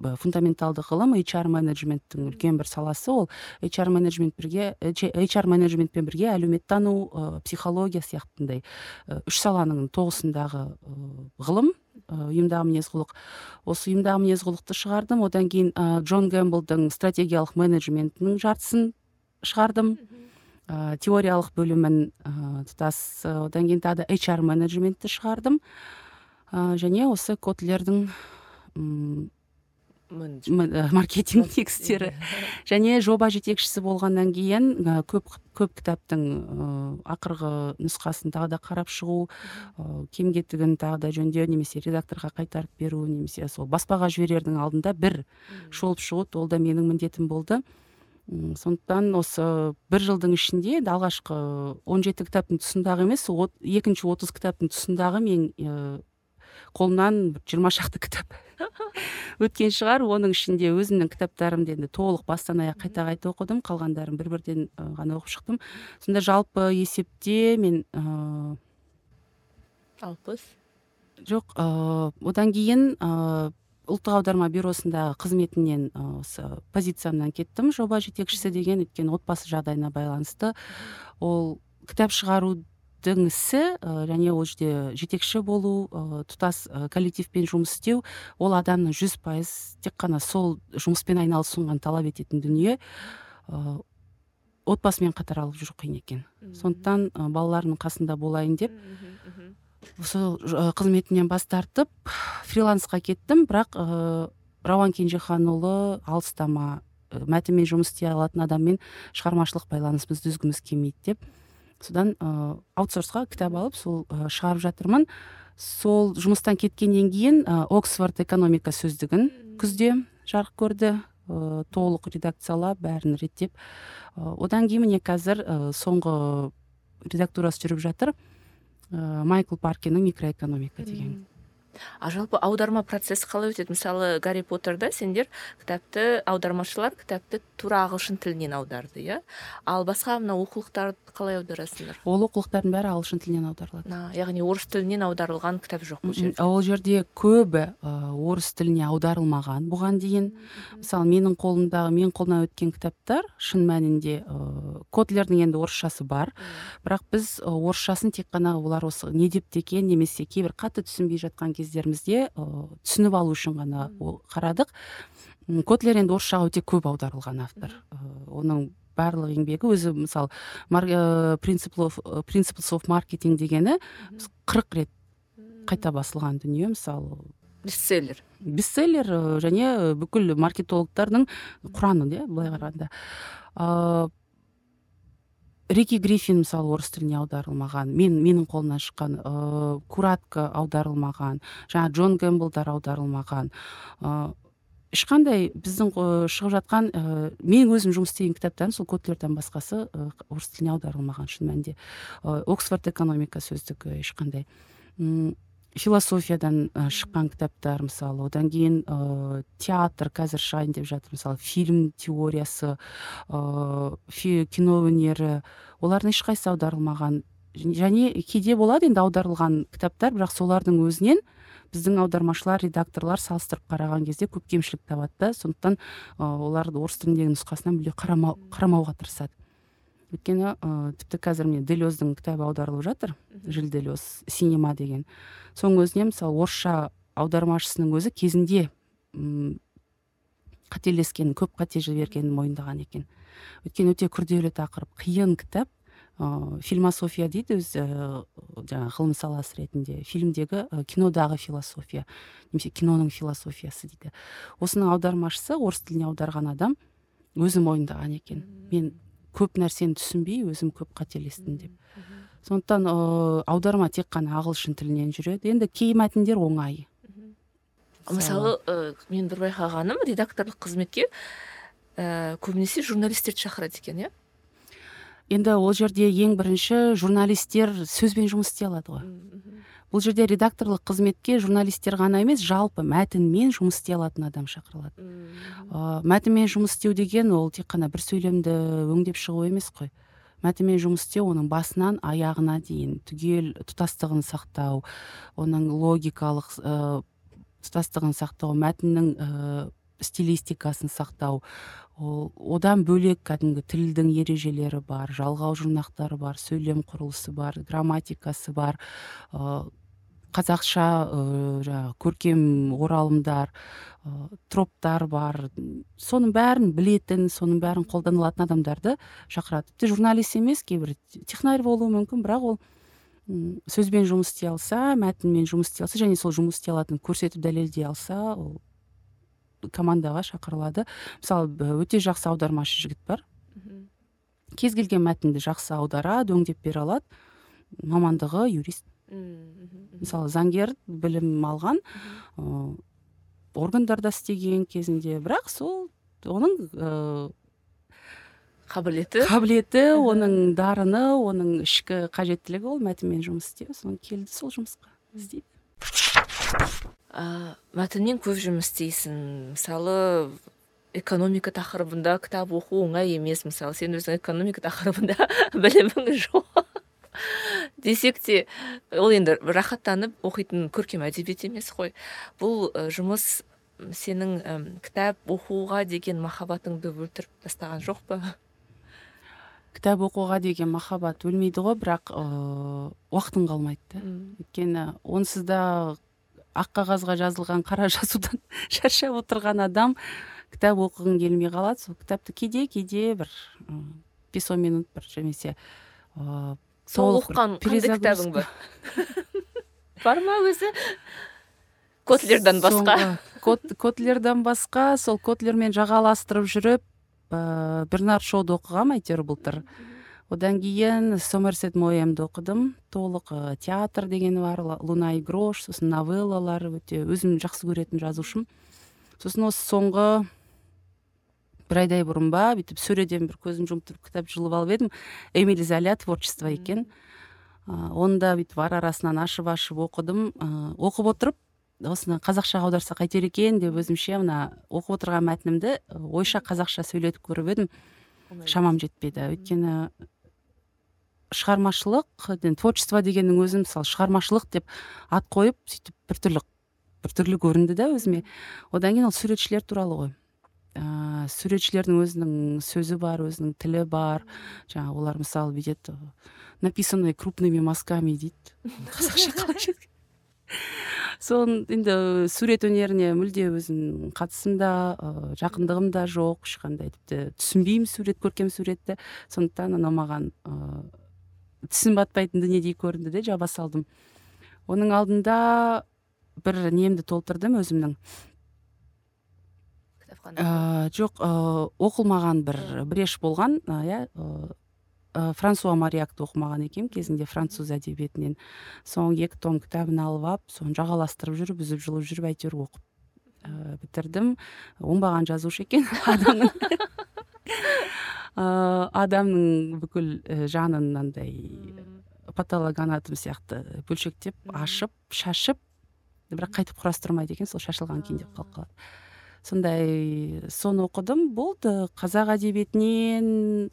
фундаменталды ғылым HR менеджменттің үлкен бір саласы. Ол HR менеджмент бірге HR менеджментпен бірге әлеуметтану ә, психология сияқтындай үш саланың тоғысындағы ғылым ұйымдағы мінез құлық осы ұйымдағы мінез құлықты шығардым. Одан кейін ә, джон гэмблдың стратегиялық менеджментінің жартысын шығардым. Ә, теориялық бөлімін ә, тұтас одан кейін тағы да HR менеджментті шығардым. Ә, және осы котлердің маркетинг текстері. *laughs* Және жоба жетекшісі болғаннан кейін көп көп кітаптың ә, ақырғы нұсқасын тағы да қарап шығу ә, кем кетігін тағы да жөндеу немесе редакторға қайтарып беру немесе сол баспаға жіберердің алдында бір шолып шығу ол да менің міндетім болды. Сондықтан осы бір жылдың ішінде енді алғашқы он жеті кітаптың тұсындағы емес от, екінші отыз кітаптың тұсындағы мен ә, қолымнан жиырма шақты кітап *laughs* өткен шығар. Оның ішінде өзімнің кітаптарымды енді толық бастан аяқ қайта қайта оқыдым. Қалғандарын бір бірден ғана оқып шықтым. Сонда жалпы есепте мен алпыс? жоқ ә, одан кейін ұлттық аударма бюросындағы қызметінен осы позициямнан кеттім. Жоба жетекшісі деген өйткені отбасы жағдайына байланысты ол кітап шығарудың ісі және ол жерде жетекші болу тұтас коллективпен жұмыс істеу ол адамның жүз пайыз тек қана сол жұмыспен айналысуын талап ететін дүние. Ә, отбасымен қатар алып жүру қиын екен. Сондықтан ә, балалардың қасында болайын деп сол қызметінен бас тартып фрилансқа кеттім бірақ ә, рауан кенжеханұлы алыстама мәтінмен жұмыс істей алатын адаммен шығармашылық байланысымызды үзгіміз келмейді деп. Содан ә, аутсорсқа кітап алып сол ә, шығарып жатырмын. Сол жұмыстан кеткеннен кейін ә, оксфорд экономика сөздігін күзде жарық көрді. Ә, толық редакциялап бәрін реттеп. Одан кейін міне қазір соңғы редактурасы жүріп жатыр. Майкл паркиннің микроэкономика деген а жалпы аударма процесі қалай өтеді? Мысалы гарри поттерда сендер? Кітапты аудармашылар кітапты тура ағылшын тілінен аударды иә? Ал басқа мына оқулықтарды қалай аударасыңдар? Ол оқулықтардың бәрі ағылшын тілінен аударылады. Яғни орыс тілінен аударылған кітап жоқ бұл жерде. Ол жерде көбі орыс тіліне аударылмаған. Бұған дейін мысалы менің қолымдағы менің қолымнан өткен кітаптар шын мәнінде ыыы котлердің енді орысшасы бар. Бірақ біз орысшасын тек қана олар осы не депті екен немесе кейбір қатты түсінбей жатқан кездерімізде ыыы түсініп алу үшін ғана қарадық. Котлер енді орысшаға өте көп аударылған автор. Оның барлық еңбегі өзі мысалы принципл оф маркетинг дегені қырық рет қайта басылған дүние мысалы. Бестселлер. Бестселлер және бүкіл маркетологтардың құраны иә былай қарағанда. Ыыы рики гриффин мысалы орыс тіліне аударылмаған мен менің қолымнан шыққан ыыы куратка аударылмаған жаңа джон гэмблдар аударылмаған. Ыыы ешқандай біздің шығып жатқан ә, мен өзім жұмыс істеген кітаптарым сол котлерден басқасы орыс тіліне аударылмаған шын мәнінде. Оксфорд экономика сөздігі ешқандай. М философиядан ә, шыққан кітаптар мысалы одан кейін ә, театр қазір шығайын деп жатыр. Мысалы фильм теориясы ә, кино өнері. Олардың ешқайсысы аударылмаған. Және кейде болады енді аударылған кітаптар бірақ солардың өзінен біздің аудармашылар редакторлар салыстырып қараған кезде көп кемшілік табады да. Сондықтан ә, оларды орыс тіліндегі нұсқасына мүлде қарамау, қарамауға тырысады. Өйткені ә, тіпті қазір міне делездің кітабы аударылып жатыр. Жил делез синема деген. Соның өзіне мысалы орысша аудармашысының өзі кезінде м қателескенін көп қате жібергенін мойындаған екен. Өйткені өте күрделі тақырып. Қиын кітап. Ыыы философия дейді өзі жаңағы ғылым саласы ретінде. Фильмдегі кинодағы философия. Немесе киноның философиясы дейді. Осының аудармашысы орыс тіліне аударған адам өзі мойындаған екен. Мен көп нәрсені түсінбей өзім көп қателестім деп. Сондықтан ыыы аударма тек қана ағылшын тілінен жүреді. Енді кей мәтіндер оңай. Мысалы ә, мен бір байқағаным редакторлық қызметке ә, көбінесе журналистерді шақырады екен иә? Енді ол жерде ең бірінші журналистер сөзбен жұмыс істей алады ғой. Бұл жерде редакторлық қызметке журналистер ғана емес жалпы мәтінмен жұмыс істей алатын адам шақырылады. Ыыы мәтінмен жұмыс істеу деген ол тек қана бір сөйлемді өңдеп шығу емес қой. Мәтінмен жұмыс істеу оның басынан аяғына дейін түгел тұтастығын сақтау оның логикалық ыыы тұтастығын сақтау мәтіннің ыыы стилистикасын сақтау. Ол одан бөлек кәдімгі тілдің ережелері бар жалғау жұрнақтары бар сөйлем құрылысы бар грамматикасы бар. Ыыы қазақша ыыы жаңағы көркем оралымдар ыыы троптар бар. Соның бәрін білетін соның бәрін қолданылатын адамдарды шақырады. Тіпті журналист емес кейбір технарь болуы мүмкін бірақ ол сөзбен жұмыс істей алса мәтінмен жұмыс істей алса және сол жұмыс істей алатынын көрсетіп дәлелдей алса ол командаға шақырылады. Мысалы өте жақсы аудармашы жігіт бар. Кез келген мәтінді жақсы аударады өңдеп бере алады. Мамандығы юрист. Мысалы заңгер білім алған ыыы органдарда істеген кезінде. Бірақ сол оның ыыы қабілеті. қабілеті оның дарыны оның ішкі қажеттілігі ол мәтінмен жұмыс істеу. Соны келді сол жұмысқа істейді. Ә, мәтінмен көп жұмыс істейсің. Мысалы экономика тақырыбында кітап оқу оңай емес. Мысалы сен өзің экономика тақырыбында *laughs* білімің жоқ. *laughs* десек те ол енді рахаттанып оқитын көркем әдебиет емес қой. Бұл жұмыс сенің кітап оқуға деген махаббатыңды өлтіріп тастаған жоқ па? Кітап оқуға деген махаббат өлмейді ғой бірақ ыыы уақытың қалмайды да. Өйткені онсыз да ақ қағазға жазылған қара жазудан *laughs* шаршап отырған адам кітап оқығың келмей қалады. Сол кітапты кейде кейде бір бес он минут бір немесе ыыы сол оқыған қандай кітабың бар? *laughs* Бар ма өзі? Котлерден басқа. котлерден басқа сол котлермен жағаластырып жүріп ыыы бернард шоуды оқығанмын әйтеуір былтыр? Одан кейін сомерсет моэмді оқыдым. Толық ә, театр дегені бар луна и грош сосын новеллалар өте өзім жақсы көретін жазушым. Сосын осы соңғы бір айдай бұрын ба бүйтіп сөреден бір көзім жұмып тұрып кітап жұлып алып едім. Эмиль золя творчество екен. Оны да бүйтіп ара арасынан ашып ашып оқыдым. Оқып отырып осыны қазақшаға аударса қайтер екен деп өзімше мына оқып отырған мәтінімді ойша қазақша сөйлетіп көріп едім. Шамам жетпеді. Өйткені шығармашылық творчество дегеннің өзі мысалы шығармашылық деп ат қойып сөйтіп біртүрлі біртүрлі көрінді да өзіме. Одан кейін ол суретшілер туралы ғой. Ә, суретшілердің өзінің сөзі бар өзінің тілі бар. Жаңағы олар мысалы бүйтеді написанный крупными мазками дейді. Қазақша *laughs* қалай соны енді сурет өнеріне мүлде өзім қатысым да ә, жақындығым да жоқ. Ешқандай тіпті түсінбеймін сурет көркем суретті. Сондықтан анау маған ыыы тісім батпайтын дүниедей көрінді де жаба салдым. Оның алдында бір немді толтырдым өзімнің. Ә, жоқ ә, оқылмаған бір бреш болған иә ә, франсуа мариакты оқымаған екенмін кезінде француз әдебиетінен. Соң екі том кітабын алып алып соны жағаластырып жүріп үзіп жұлып жүріп әйтеуір оқып ә, бітірдім. Оңбаған жазушы екен *laughs* адамның. Ә, адамның бүкіл жанын мынандай патологоанатом сияқты бөлшектеп ашып шашып бірақ қайтып құрастырмайды екен сол шашылған күйінде қалып қалады. Сондай соны оқыдым. Болды қазақ әдебиетінен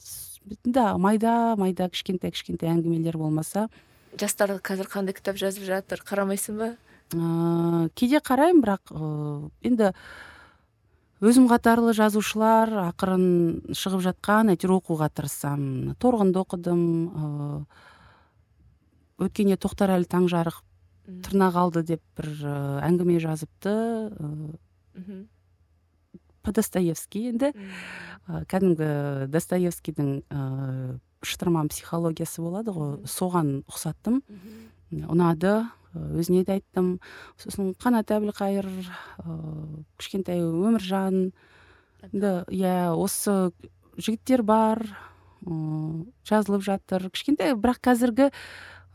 да майда майда кішкентай кішкентай әңгімелер болмаса. Жастар қазір қандай кітап жазып жатыр? Қарамайсың ба? Ыыы кейде қараймын бірақ ыыы енді өзім қатарлы жазушылар ақырын шығып жатқан әйтеуір оқуға тырысамын. Торғынды оқыдым ыыы өткенде тоқтарәлі таңжарық тырнақ алды деп бір әңгіме жазыпты ыыы достоевский енді кәдімгі достоевскийдің ыыы шытырман психологиясы болады ғой. Соған ұқсаттым. Ұнады өзіне де айттым. Сосын қанат әбілқайыр ыыы кішкентай өміржан енді иә осы жігіттер бар ыыы жазылып жатыр. Кішкентай бірақ қазіргі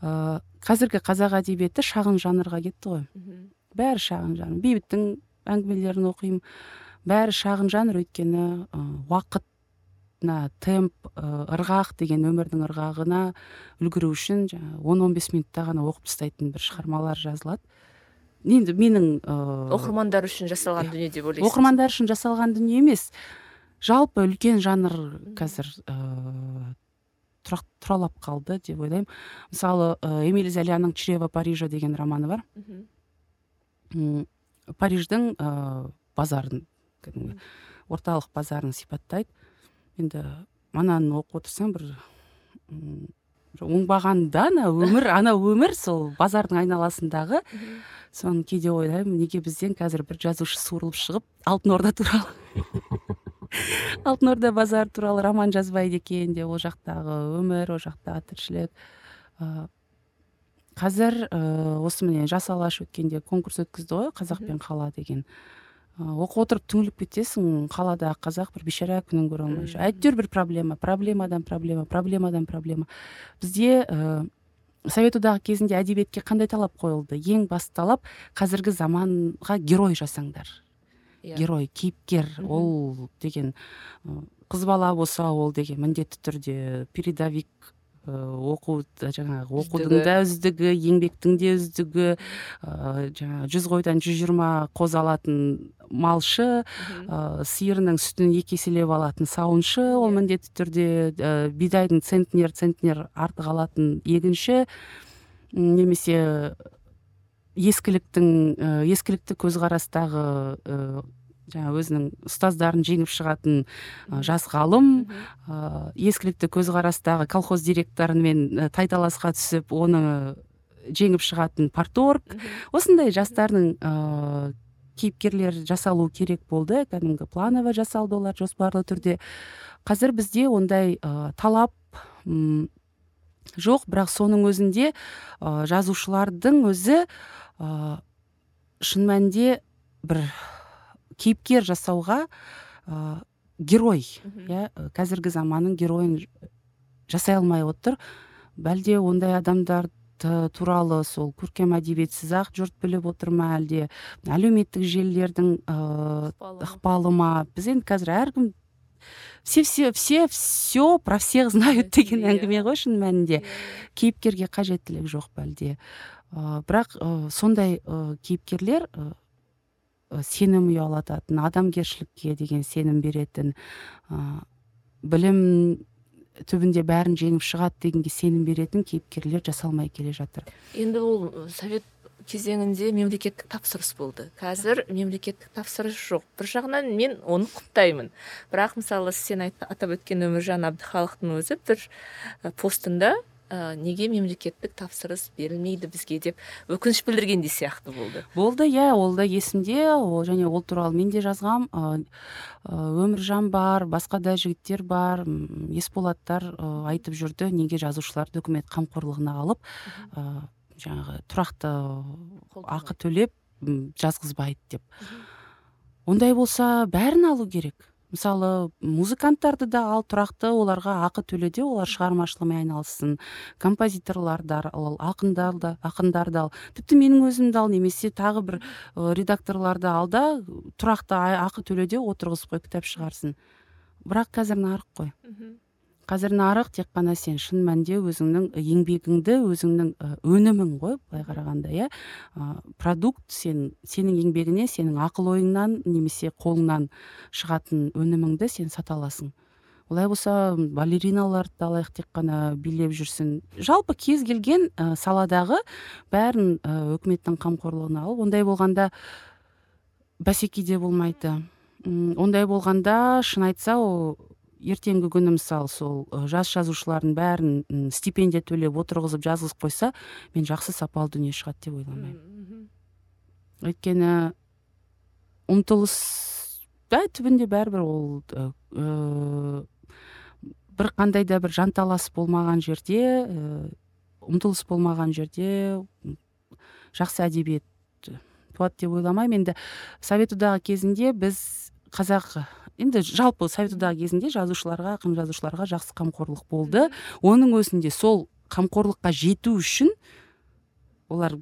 ыыы қазіргі қазақ әдебиеті шағын жанрға кетті ғой. Бәрі шағын жанр. Бейбіттің әңгімелерін оқимын. Бәрі шағын жанр өйткені ы уақыт мына темп ырғақ деген өмірдің ырғағына үлгеру үшін жаңағы он он бес минутта ғана оқып тастайтын бір шығармалар жазылады. Енді менің ыыы оқырмандар үшін жасалған дүние деп ойлайсың оқырмандар үшін жасалған дүние емес. Жалпы үлкен жанр қазір ыыы тұралап қалды деп ойлаймын. Мысалы эмиль золяның чрево парижа деген романы бар. Париждің ыыы базарын кәдімгі орталық базарын сипаттайды. Енді ананы оқып отырсаң бір оңбағанда ана өмір ана өмір сол базардың айналасындағы. Соны кейде ойлаймын неге бізден қазір бір жазушы суырылып шығып алтын орда туралы. *laughs* Алтын орда базары туралы роман жазбайды екен деп ол жақтағы өмір ол жақтағы тіршілік. Ыыы қазір ыыы осы міне жас алаш өткенде конкурс өткізді ғой қазақ пен қала деген. Оқып отырып түңіліп кетесің қаладағы қазақ бір бейшара күнін көре алмай жүр. Әйтеуір бір проблема проблемадан проблема проблемадан проблема. Бізде ә, совет одағы кезінде әдебиетке қандай талап қойылды? Ең басты талап қазіргі заманға герой жасаңдар. Yeah. Иә. герой кейіпкер ол деген қыз бала болса ол деген міндетті түрде передовик оқу жаңағы оқудың да үздігі еңбектің де үздігі ыыы жаңағы жүз қойдан жүз жиырма қозы алатын малшы ыыы сиырының сүтін екі еселеп алатын сауыншы ол иә. міндетті түрде ә, бидайдың центнер центнер артық алатын егінші. Немесе ескіліктің ә, ескілікті көзқарастағы жаңа өзінің ұстаздарын жеңіп шығатын жас ғалым ә, ескілікті көзқарастағы колхоз директорымен тайталасқа түсіп оны жеңіп шығатын парторг. Осындай жастардың ыыы кейіпкерлер жасалу керек болды. Кәдімгі планово жасалды олар жоспарлы түрде. Қазір бізде ондай ә, талап м жоқ. Бірақ соның өзінде ә, жазушылардың өзі ә, шын мәнінде бір кейіпкер жасауға ә, герой иә қазіргі заманның геройын жасай алмай отыр. Бәлде ондай адамдар туралы сол көркем әдебиетсіз ақ жұрт біліп отыр ма әлде? Әлеуметтік желілердің ыыы ықпалы ма? біз енді қазір әркім все все все все про всех знают деген иә. әңгіме ғой шын мәнінде. Кейіпкерге қажеттілік жоқ бәлде. Ы бірақ ы сондай ы кейіпкерлер сенім ұялататын адамгершілікке деген сенім беретін ы білім түбінде бәрін жеңіп шығады дегенге сенім беретін кейіпкерлер жасалмай келе жатыр. Енді ол совет кезеңінде мемлекеттік тапсырыс болды. Қазір мемлекеттік тапсырыс жоқ. Бір жағынан мен оны құптаймын. Бірақ мысалы сен айт, атап өткен өміржан әбдіхалықтың өзі бір постында ә, неге мемлекеттік тапсырыс берілмейді бізге деп өкініш білдіргендей сияқты болды. Болды иә ол да есімде ол және ол туралы мен де жазғам. Өміржан бар басқа да жігіттер бар есболаттар айтып жүрді неге жазушыларды үкімет қамқорлығына алып ә, жаңағы тұрақты ақы төлеп жазғызбайды деп. Ондай болса бәрін алу керек. Мысалы музыканттарды да ал тұрақты оларға ақы төле де олар шығармашылығымен айналыссын. Композиторларды ал ақындарды ақындарды ал. Тіпті менің өзімді ал немесе тағы бір редакторларды ал да тұрақты ақы төле де отырғызып қой кітап шығарсын. Бірақ қазір нарық қой. Қазір нарық тек қана сен шын мәнінде өзіңнің еңбегіңді өзіңнің өнімің ғой былай қарағанда иә? Продукт сен сенің еңбегіне сенің ақыл ойыңнан немесе қолыңнан шығатын өніміңді сен сата аласың. Олай болса балериналарды алайық тек қана билеп жүрсін. Жалпы кез келген ә, саладағы бәрін ә, өкіметтің қамқорлығына алып ондай болғанда бәсеке де болмайды. Ондай болғанда шын айтса ол ертеңгі күні мысалы сол жас жазушылардың бәрін стипендия төлеп отырғызып жазғызып қойса мен жақсы сапалы дүние шығады деп ойламаймын. Өйткені ұмтылыс да түбінде бәрібір ол ә, бір қандай да бір жанталас болмаған жерде ә, ұмтылыс болмаған жерде жақсы әдебиет туады деп ойламаймын. Енді совет одағы кезінде біз қазақ енді жалпы совет одағы кезінде жазушыларға ақын жазушыларға жақсы қамқорлық болды. Оның өзінде сол қамқорлыққа жету үшін олар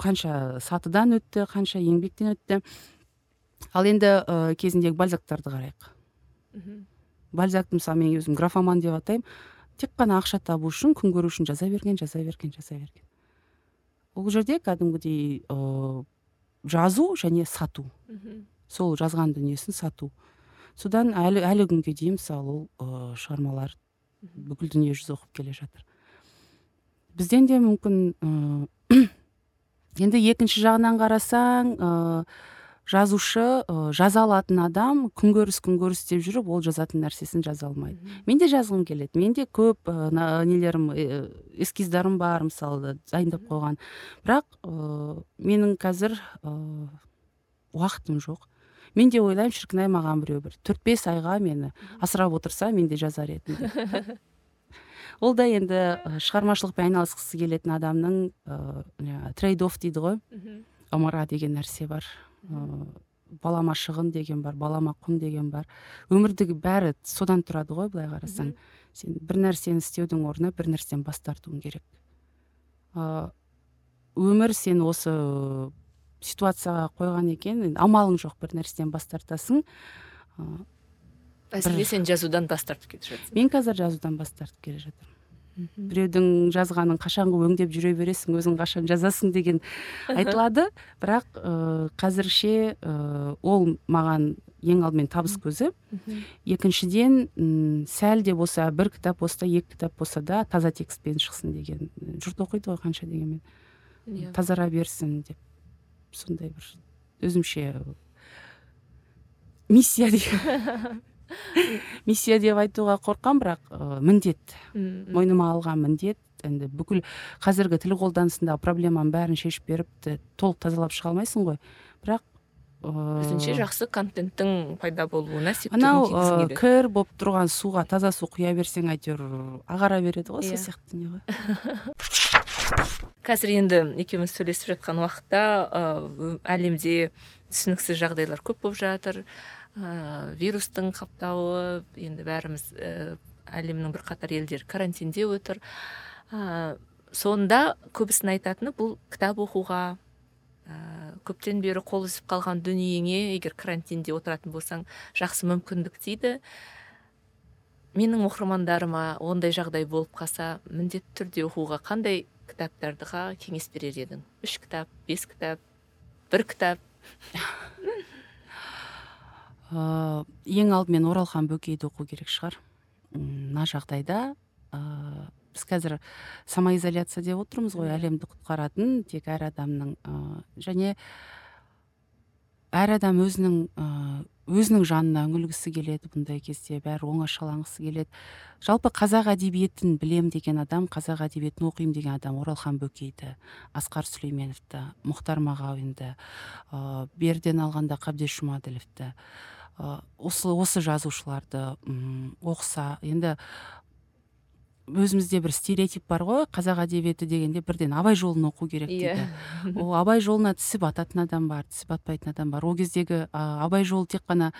қанша сатыдан өтті қанша еңбектен өтті. Ал енді ә, кезіндегі бальзактарды қарайық. Бальзакты мысалы мен өзім графоман деп атаймын. Тек қана ақша табу үшін күн көру үшін жаза берген жаза берген жаза берген. Ол жерде кәдімгідей ә, жазу және сату. Сол жазған дүниесін сату. Содан әлі әлі күнге дейін мысалы ол ә, шығармалар бүкіл дүние жүзі оқып келе жатыр. Бізден де мүмкін ә, *clears throat* енді екінші жағынан қарасаң ә, жазушы ә, жаза алатын адам күнкөріс күнкөріс деп жүріп ол жазатын нәрсесін жаза алмайды. Мен де жазғым келеді. Менде көп ә, нелерім ә, эскиздарым бар мысалы дайындап қойған. Бірақ ә, менің қазір ә, уақытым жоқ. Мен де ойлаймын шіркін ай маған біреу бір төрт бес айға мені асырап отырса мен де жазар едім. *laughs* Ол да енді шығармашылықпен айналысқысы келетін адамның ыыы трейд офф дейді ғой. Ымыра деген нәрсе бар. Ыыы балама шығын деген бар балама құн деген бар. Өмірдегі бәрі содан тұрады ғой былай қарасаң. Сен бір нәрсені істеудің орнына бір нәрседен бас тартуың керек. Ыыы өмір сен осы ситуацияға қойған екен. Енді амалың жоқ бір нәрседен бас тартасың. Мәселе сен жазудан бас тартып кетіп жатырсың. мен қазір жазудан бас тартып келе жатырмын. Біреудің жазғанын қашанғы өңдеп жүре бересің өзің қашан жазасың деген *laughs* айтылады. Бірақ ә, қазірше ә, ол маған ең алдымен табыс көзі. Екіншіден м сәл де болса бір кітап болса екі кітап болса да таза текстпен шықсын деген. Жұрт оқиды ғой қанша дегенмен. Иә. тазара берсін деп. Сондай бір өзімше миссия *laughs* миссия деп айтуға қорқамын бірақ ә, міндет. Мойныма алған міндет. Енді бүкіл қазіргі тіл қолданысындағы проблеманың бәрін шешіп беріп толық тазалап шыға алмайсың ғой. Бірақ өзінше жақсы контенттің пайда болуына анау кір болып тұрған суға таза су құя берсең әйтеуір ағара береді ғой сол иә. сияқты дүние ғой. *laughs* қазір енді екеуміз сөйлесіп жатқан уақытта ә, әлемде түсініксіз жағдайлар көп болып жатыр. Ә, вирустың қаптауы енді бәріміз ә, әлемнің бірқатар елдері карантинде отыр. Ә, сонда көбісінің айтатыны бұл кітап оқуға. Көптен бері қол үзіп қалған дүниеңе егер карантинде отыратын болсаң жақсы мүмкіндік дейді. Менің оқырмандарыма ондай жағдай болып қалса міндетті түрде оқуға қандай кітаптарға кеңес берер едің. Үш кітап бес кітап бір кітап. Ыыы *laughs* ең алдымен оралхан бөкейді оқу керек шығар. Мына жағдайда ыыы біз қазір самоизоляция деп отырмыз ғой әлемді құтқаратын тек әр адамның ыыы және әр адам өзінің ыыы өзінің жанына үңілгісі келеді бұндай кезде бәрі оңашаланғысы келеді. Жалпы қазақ әдебиетін білем деген адам қазақ әдебиетін оқимын деген адам оралхан бөкейді асқар сүлейменовті мұхтар мағауинді ыыы беріден алғанда қабдеш жұмаділовті осы осы жазушыларды м оқыса енді өзімізде бір стереотип бар ғой қазақ әдебиеті дегенде бірден абай жолын оқу керек иә. дейді. *laughs* Ол абай жолына тісі бататын адам бар тісі батпайтын адам бар. Ол кездегі а, абай жолы тек қана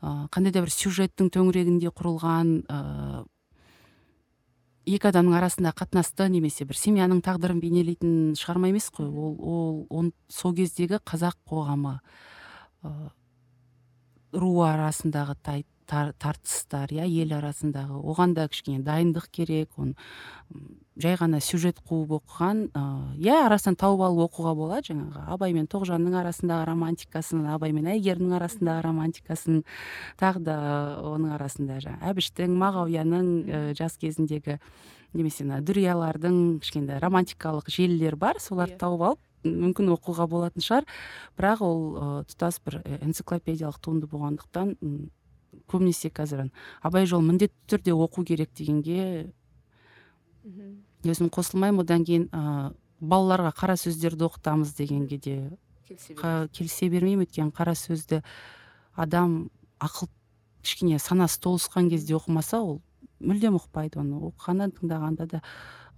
а, қандай да бір сюжеттің төңірегінде құрылған ә, екі адамның арасындағы қатынасты немесе бір семьяның тағдырын бейнелейтін шығарма емес қой. Ол ол он сол кездегі қазақ қоғамы ә, ру арасындағы тай, тартыстар иә ел арасындағы оған да кішкене дайындық керек оны жай ғана сюжет қуып оқыған иә арасынан тауып алып оқуға болады жаңағы абай мен тоғжанның арасындағы романтикасын абай мен әйгерімнің арасындағы романтикасын тағы да оның арасында жаңағы әбіштің мағауияның ә, жас кезіндегі немесе мына дүриялардың кішкентай романтикалық желілер бар соларды Иә. тауып алып мүмкін оқуға болатын шығар бірақ ол ы тұтас бір э, энциклопедиялық туынды болғандықтан көбінесе қазір абай жолын міндетті түрде оқу керек дегенге өзім қосылмаймын. Одан кейін ы балаларға қара сөздерді оқытамыз дегенге де келісе бермеймін. Өйткені қара сөзді адам ақыл кішкене санасы толысқан кезде оқымаса ол мүлдем ұқпайды оны. Оқығанда тыңдағанда да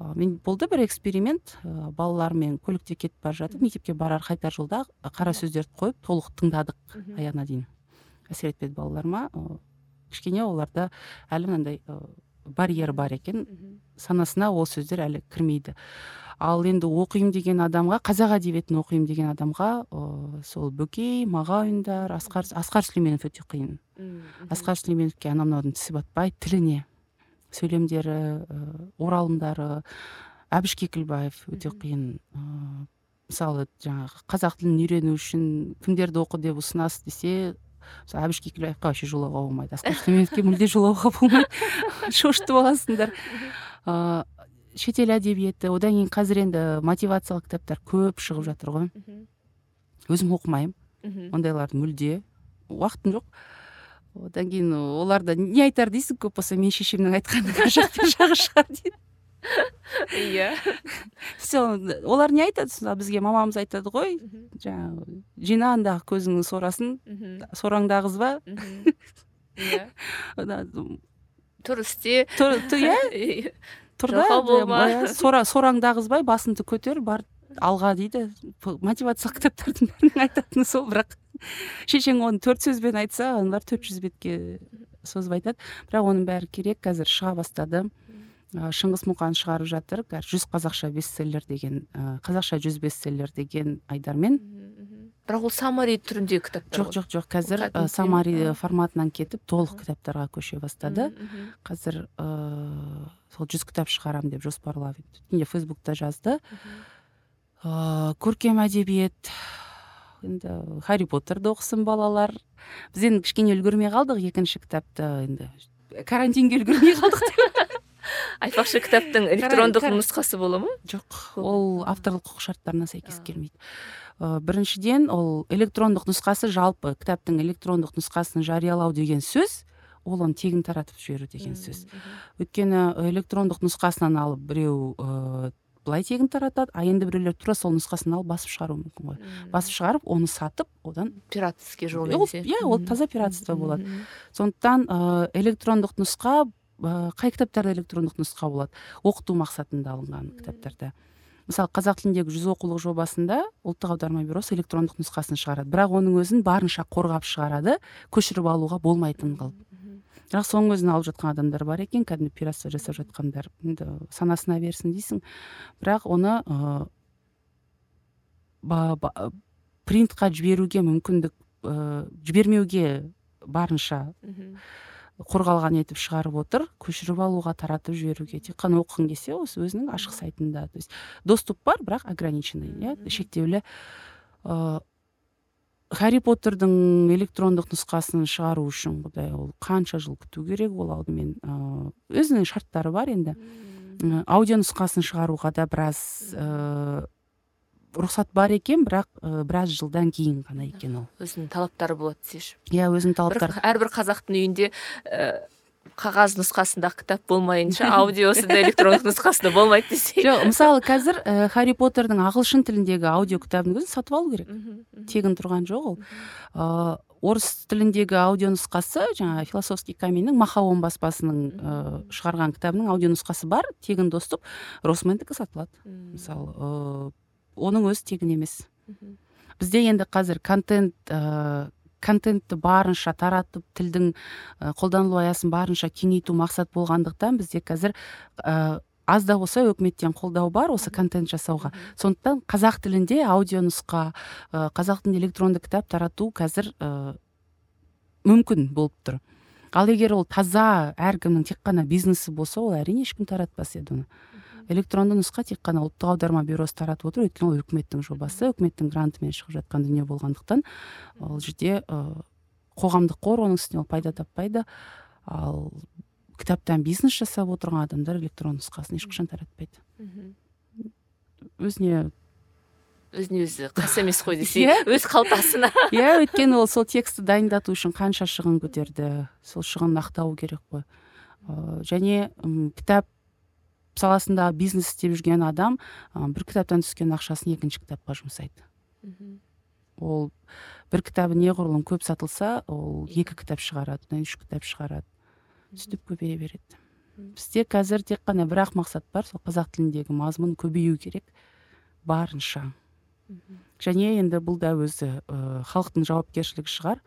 ы мен болды бір эксперимент ы балалармен көлікте кетіп бара жатып мектепке барар қайтар жолда қара сөздерді қойып толық тыңдадық аяғына дейін. Әсер етпеді балаларыма. Ы кішкене оларда әлі мынандай ы барьер бар екен. Санасына ол сөздер әлі кірмейді. Ал енді оқимын деген адамға қазақ әдебиетін оқимын деген адамға ыыы сол бөкей мағауиндар асқар асқар сүлейменов өте қиын. Асқар сүлейменовке анау мынаудың тісі батпайды тіліне сөйлемдері оралымдары әбіш кекілбаев өте қиын. Ыыы мысалы жаңағы қазақ тілін үйрену үшін кімдерді оқы деп ұсынасыз десе мысалы әбіш кекілбаевқа вообще жолауға болмайды асқар сүлейменовке мүлде жолауға болмайды шошытып аласыңдар ыыы шетел әдебиеті одан кейін қазір енді мотивациялық кітаптар көп шығып жатыр ғой. Өзім оқымаймын. Ондайларды мүлде уақытым жоқ. Одан кейін оларда не айтар дейсің көп болса мен шешемнің айтқанының ар жақ бер жағы шығар дейді. *laughs* иә. Все олар не айтады сонда бізге мамамыз айтады ғой. Жаңағы жина андағы көзіңнің сорасын сораңды ағызба иә. *laughs* Тұр істе. Иә? *laughs* Тұр да сора сораңды ағызбай басыңды көтер бар алға дейді. Мотивациялық кітаптардың бәрінің айтатыны сол бірақ шешең оны төрт сөзбен айтса аналар төрт жүз бетке созып айтады. Бірақ оның бәрі керек қазір шыға бастады. Ы, шыңғыс мұқан шығарып жатыр. Қазір жүз қазақша бестселлер деген ы, қазақша жүз бестселлер деген айдармен. Бірақ ол саммари түріндегі кітаптар жоқ жоқ жоқ. Қазір Кәдімгідей ы, саммари ма? форматынан кетіп толық кітаптарға көше бастады. Қазір ыыы сол жүз кітап шығарамын деп жоспарлап өткенде фейсбукта жазды. Ыыы көркем әдебиет енді харри поттерді оқысын балалар. Біз енді кішкене үлгермей қалдық. Екінші кітапты енді карантинге үлгермей қалдық айтпақшы кітаптың электрондық нұсқасы бола ма? Жоқ. Ол авторлық құқық шарттарына сәйкес келмейді. Ы, біріншіден ол электрондық нұсқасы жалпы кітаптың электрондық нұсқасын жариялау деген сөз ол оны тегін таратып жіберу деген сөз. өйткені электрондық нұсқасынан алып біреу ыыы былай тегін таратады а енді біреулер тура сол нұсқасын алып басып шығаруы мүмкін ғой. Басып шығарып оны сатып одан пиратский жол иә, ол таза пиратство болады. Сондықтан ыыы электрондық нұсқа ы, қай кітаптарда электрондық нұсқа болады? Оқыту мақсатында алынған кітаптарда. Мысалы қазақ тіліндегі жүз оқулық жобасында ұлттық аударма бюросы электрондық нұсқасын шығарады. Бірақ оның өзін барынша қорғап шығарады көшіріп алуға болмайтын қылып бірақ соның өзін алып жатқан адамдар бар екен кәдімгі пиратство жасап жатқандар. Енді санасына берсін дейсің. Бірақ оны ыыы ба, ба, принтқа жіберуге мүмкіндік ыыы жібермеуге барынша. Қорғалған етіп шығарып отыр көшіріп алуға таратып жіберуге тек қана оқығың келсе осы өзінің ашық сайтында. То есть доступ бар бірақ ограниченный иә? Шектеулі ыыы харри поттердің электрондық нұсқасын шығару үшін құдай ол қанша жыл күту керек ол алдымен ыыы өзінің шарттары бар енді. Аудио нұсқасын шығаруға да біраз ыыы рұқсат бар екен бірақ ә, біраз жылдан кейін ғана екен ол. Өзінің талаптары болады десеңші иә өзінің талаптары. әрбір қазақтың үйінде ә, қағаз нұсқасындағы кітап болмайынша аудиосы да электрондық нұсқасында болмайды десей. Жоқ мысалы қазір ә, харри поттердің ағылшын тіліндегі аудио кітабын өзін сатып алу керек. Тегін тұрған жоқ ол. Ыыы орыс тіліндегі аудио нұсқасы жаңағы философский каменьнің махаон баспасының ыыы шығарған кітабының аудио нұсқасы бар тегін доступ росмендікі сатылады. Мысалы оның өзі тегін емес. Бізде енді қазір контент ыыы контентті барынша таратып тілдің ә, қолданылу аясын барынша кеңейту мақсат болғандықтан бізде қазір ә, аз да болса өкіметтен қолдау бар осы контент жасауға. Сондықтан қазақ тілінде аудио нұсқа қазақ тілінде электронды кітап тарату қазір ә, мүмкін болып тұр. Ал егер ол таза әркімнің тек қана бизнесі болса ол әрине ешкім таратпас еді оны. Электронды нұсқа тек қана ұлттық аударма бюросы таратып отыр өйткені ол үкіметтің жобасы үкіметтің грантымен шығып жатқан дүние болғандықтан ол жерде ыыы қоғамдық қор оның үстіне ол пайда таппайды. Ал кітаптан бизнес жасап отырған адамдар электронды нұсқасын ешқашан таратпайды. Өзіне өзіне өзі қас емес қой десей иә. өз қалтасына. *laughs* Иә өйткені ол сол текстті дайындату үшін қанша шығын көтерді сол шығынын ақтауы керек қой. Ыыы және кітап саласында бизнес істеп жүрген адам бір кітаптан түскен ақшасын екінші кітапқа жұмсайды. Ол бір кітабы неғұрлым көп сатылса ол екі кітап шығарады одан үш кітап шығарады. Сөйтіп көбейе береді. Бізде қазір тек қана бір ақ мақсат бар сол қазақ тіліндегі мазмұн көбею керек барынша. Және енді бұл да өзі халықтың жауапкершілігі шығар.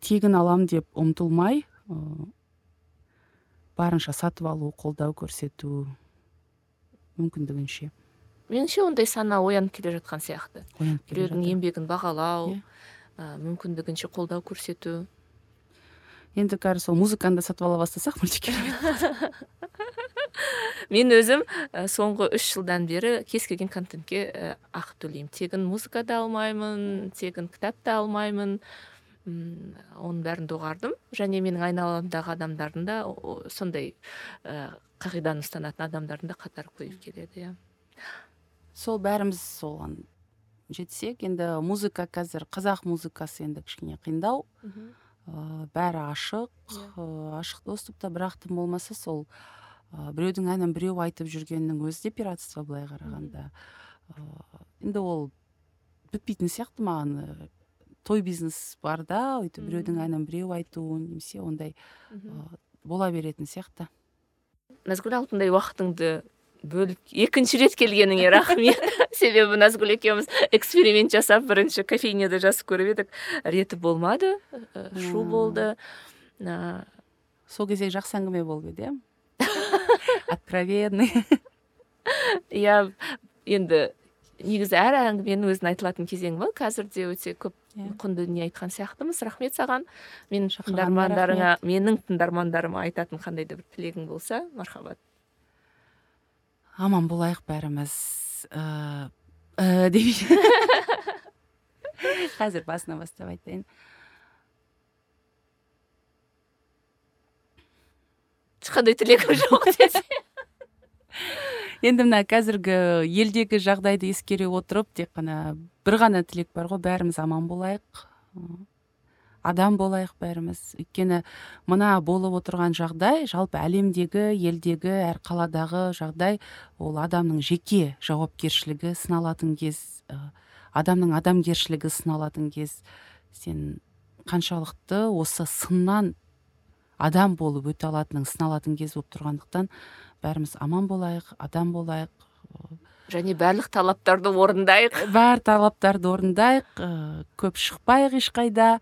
Тегін алам деп ұмтылмай барынша сатып алу қолдау көрсету мүмкіндігінше. Меніңше ондай сана оянып келе жатқан сияқты. Біреудің еңбегін бағалау yeah. Иә. мүмкіндігінше қолдау көрсету. Енді қазір сол музыканы да сатып ала бастасақ мүлде *laughs* мен өзім соңғы үш жылдан бері кез келген контентке ақы төлеймін. Тегін музыка да алмаймын тегін кітап та алмаймын. Оның бәрін доғардым. Және менің айналамдағы адамдардың да сондай ә, қағиданы ұстанатын адамдардың да қатары көбейіп келеді иә. Сол бәріміз соған жетсек енді музыка қазір қазақ музыкасы енді кішкене қиындау. Ә, бәрі ашық. Иә. ашық доступта бірақ тым болмаса сол ә, біреудің әнін біреу айтып жүргеннің өзі де пиратство былай қарағанда. Ә, енді ол бітпейтін сияқты маған той бизнес бар да өйтіп біреудің әнін біреу айту немесе ондай бола беретін сияқты. Назгүл алтындай уақытыңды бөліп екінші рет келгеніңе рахмет. *laughs* Себебі назгүл екеуміз эксперимент жасап бірінші кофейняда жазып көріп едік. Реті болмады шу болды. Сол кезде жақсы әңгіме болып еді иә откровенный иә енді негізі әр әңгіменің өзінің айтылатын кезеңі бар қазір де өте көп. Құнды дүние айтқан сияқтымыз. Рахмет саған. Менің тыңдармандарыңа менің тыңдармандарыма айтатын қандай да бір тілегің болса мархабат. Аман болайық бәріміз. Ыыы ә, демей *laughs* қазір басынан бастап айтайын. Ешқандай тілегім жоқ десе. Енді мына қазіргі елдегі жағдайды ескере отырып тек қана бір ғана тілек бар ғой. Бәріміз аман болайық адам болайық бәріміз. Өйткені мына болып отырған жағдай жалпы әлемдегі елдегі әр қаладағы жағдай ол адамның жеке жауапкершілігі сыналатын кез адамның адамгершілігі сыналатын кез. Сен қаншалықты осы сыннан адам болып өте алатының сыналатын кез болып тұрғандықтан бәріміз аман болайық адам болайық және барлық талаптарды орындайық. Бар талаптарды орындайық көп шықпайық ешқайда.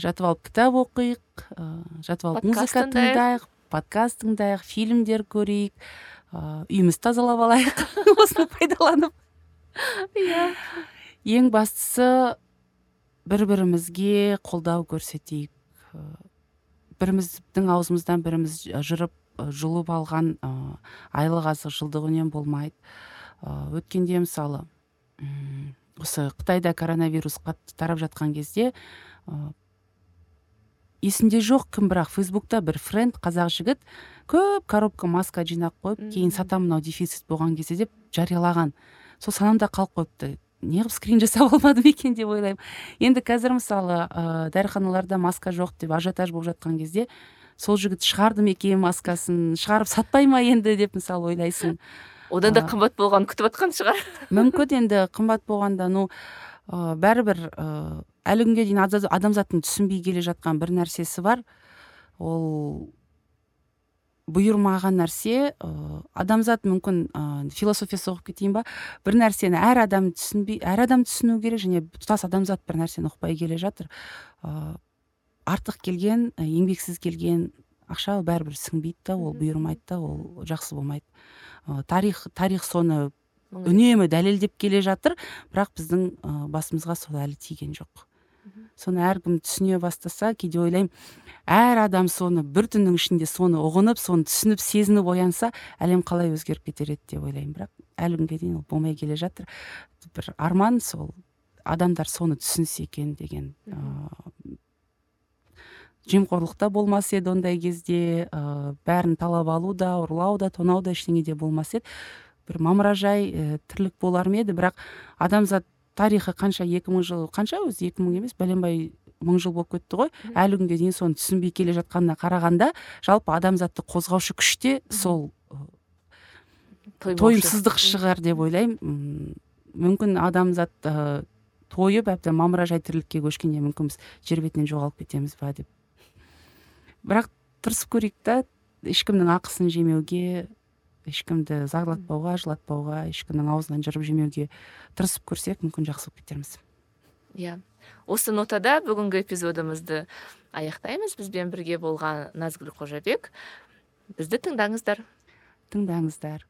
Жатып алып кітап оқиық жатып алып музыка тыңдайық. подкаст тыңдайық фильмдер көрейік үйімізді тазалап алайық. *laughs* Осыны пайдаланып. Иә. Ең бастысы бір бірімізге қолдау көрсетейік. Біріміздің аузымыздан біріміз жырып жұлып алған ыыы айлық азық жылдық үнем болмайды. Ыыы өткенде мысалы осы қытайда коронавирус қатты тарап жатқан кезде ыыы есімде жоқ кім бірақ фейсбукта бір френд қазақ жігіт көп коробка маска жинап қойып кейін сатамын мынау дефицит болған кезде деп жариялаған. Сол санамда қалып қойыпты. Неғып скрин жасап *laughs* алмадым екен деп ойлаймын. Енді қазір мысалы ыыы дәріханаларда маска жоқ деп ажиотаж болып жатқан кезде сол жігіт шығарды ма екен маскасын шығарып сатпай ма енді деп мысалы ойлайсың. Одан да қымбат болғанын күтіп жатқан шығар. *laughs* Мүмкін енді қымбат болғанда ну ыыы бәрібір ыыы әлі күнге дейін адамзаттың түсінбей келе жатқан бір нәрсесі бар. Ол бұйырмаған нәрсе ыыы адамзат мүмкін ыыы философия соғып кетейін ба? бір нәрсені әр адам түсінбей әр адам түсіну керек және тұтас адамзат бір нәрсені ұқпай келе жатыр. Артық келген еңбексіз келген ақша бәрібір сіңбейді да ол бұйырмайды да ол жақсы болмайды. Ы тарих тарих соны үнемі дәлелдеп келе жатыр бірақ біздің ы басымызға сол әлі тиген жоқ. Соны әркім түсіне бастаса кейде ойлаймын әр адам соны бір түннің ішінде соны ұғынып соны түсініп сезініп оянса әлем қалай өзгеріп кетер еді деп ойлаймын. Бірақ әлі күнге дейін ол болмай келе жатыр. Бір арман сол адамдар соны түсінсе екен деген ыыы жемқорлық та болмас еді ондай кезде ыыы бәрін талап алу да ұрлау да тонау да ештеңе де болмас еді. Бір мамыражай і тірлік болар ма еді. Бірақ адамзат тарихы қанша екі мың жыл қанша? Өзі екі мың емес бәленбай мың жыл болып кетті ғой. Әлі күнге дейін соны түсінбей келе жатқанына қарағанда жалпы адамзатты қозғаушы күш те сол тойымсыздық шығар деп ойлаймын. Мүмкін адамзат ыыы тойып әбден мамыражай тірлікке көшкенде мүмкін біз жер бетінен жоғалып кетеміз ба деп бірақ тырысып көрейік та ешкімнің ақысын жемеуге ешкімді зарлатпауға жылатпауға ешкімнің аузынан жырып жемеуге тырысып көрсек мүмкін жақсы болып кетерміз иә. Осы нотада бүгінгі эпизодымызды аяқтаймыз. Бізбен бірге болған назгүл қожабек. Бізді тыңдаңыздар. Тыңдаңыздар.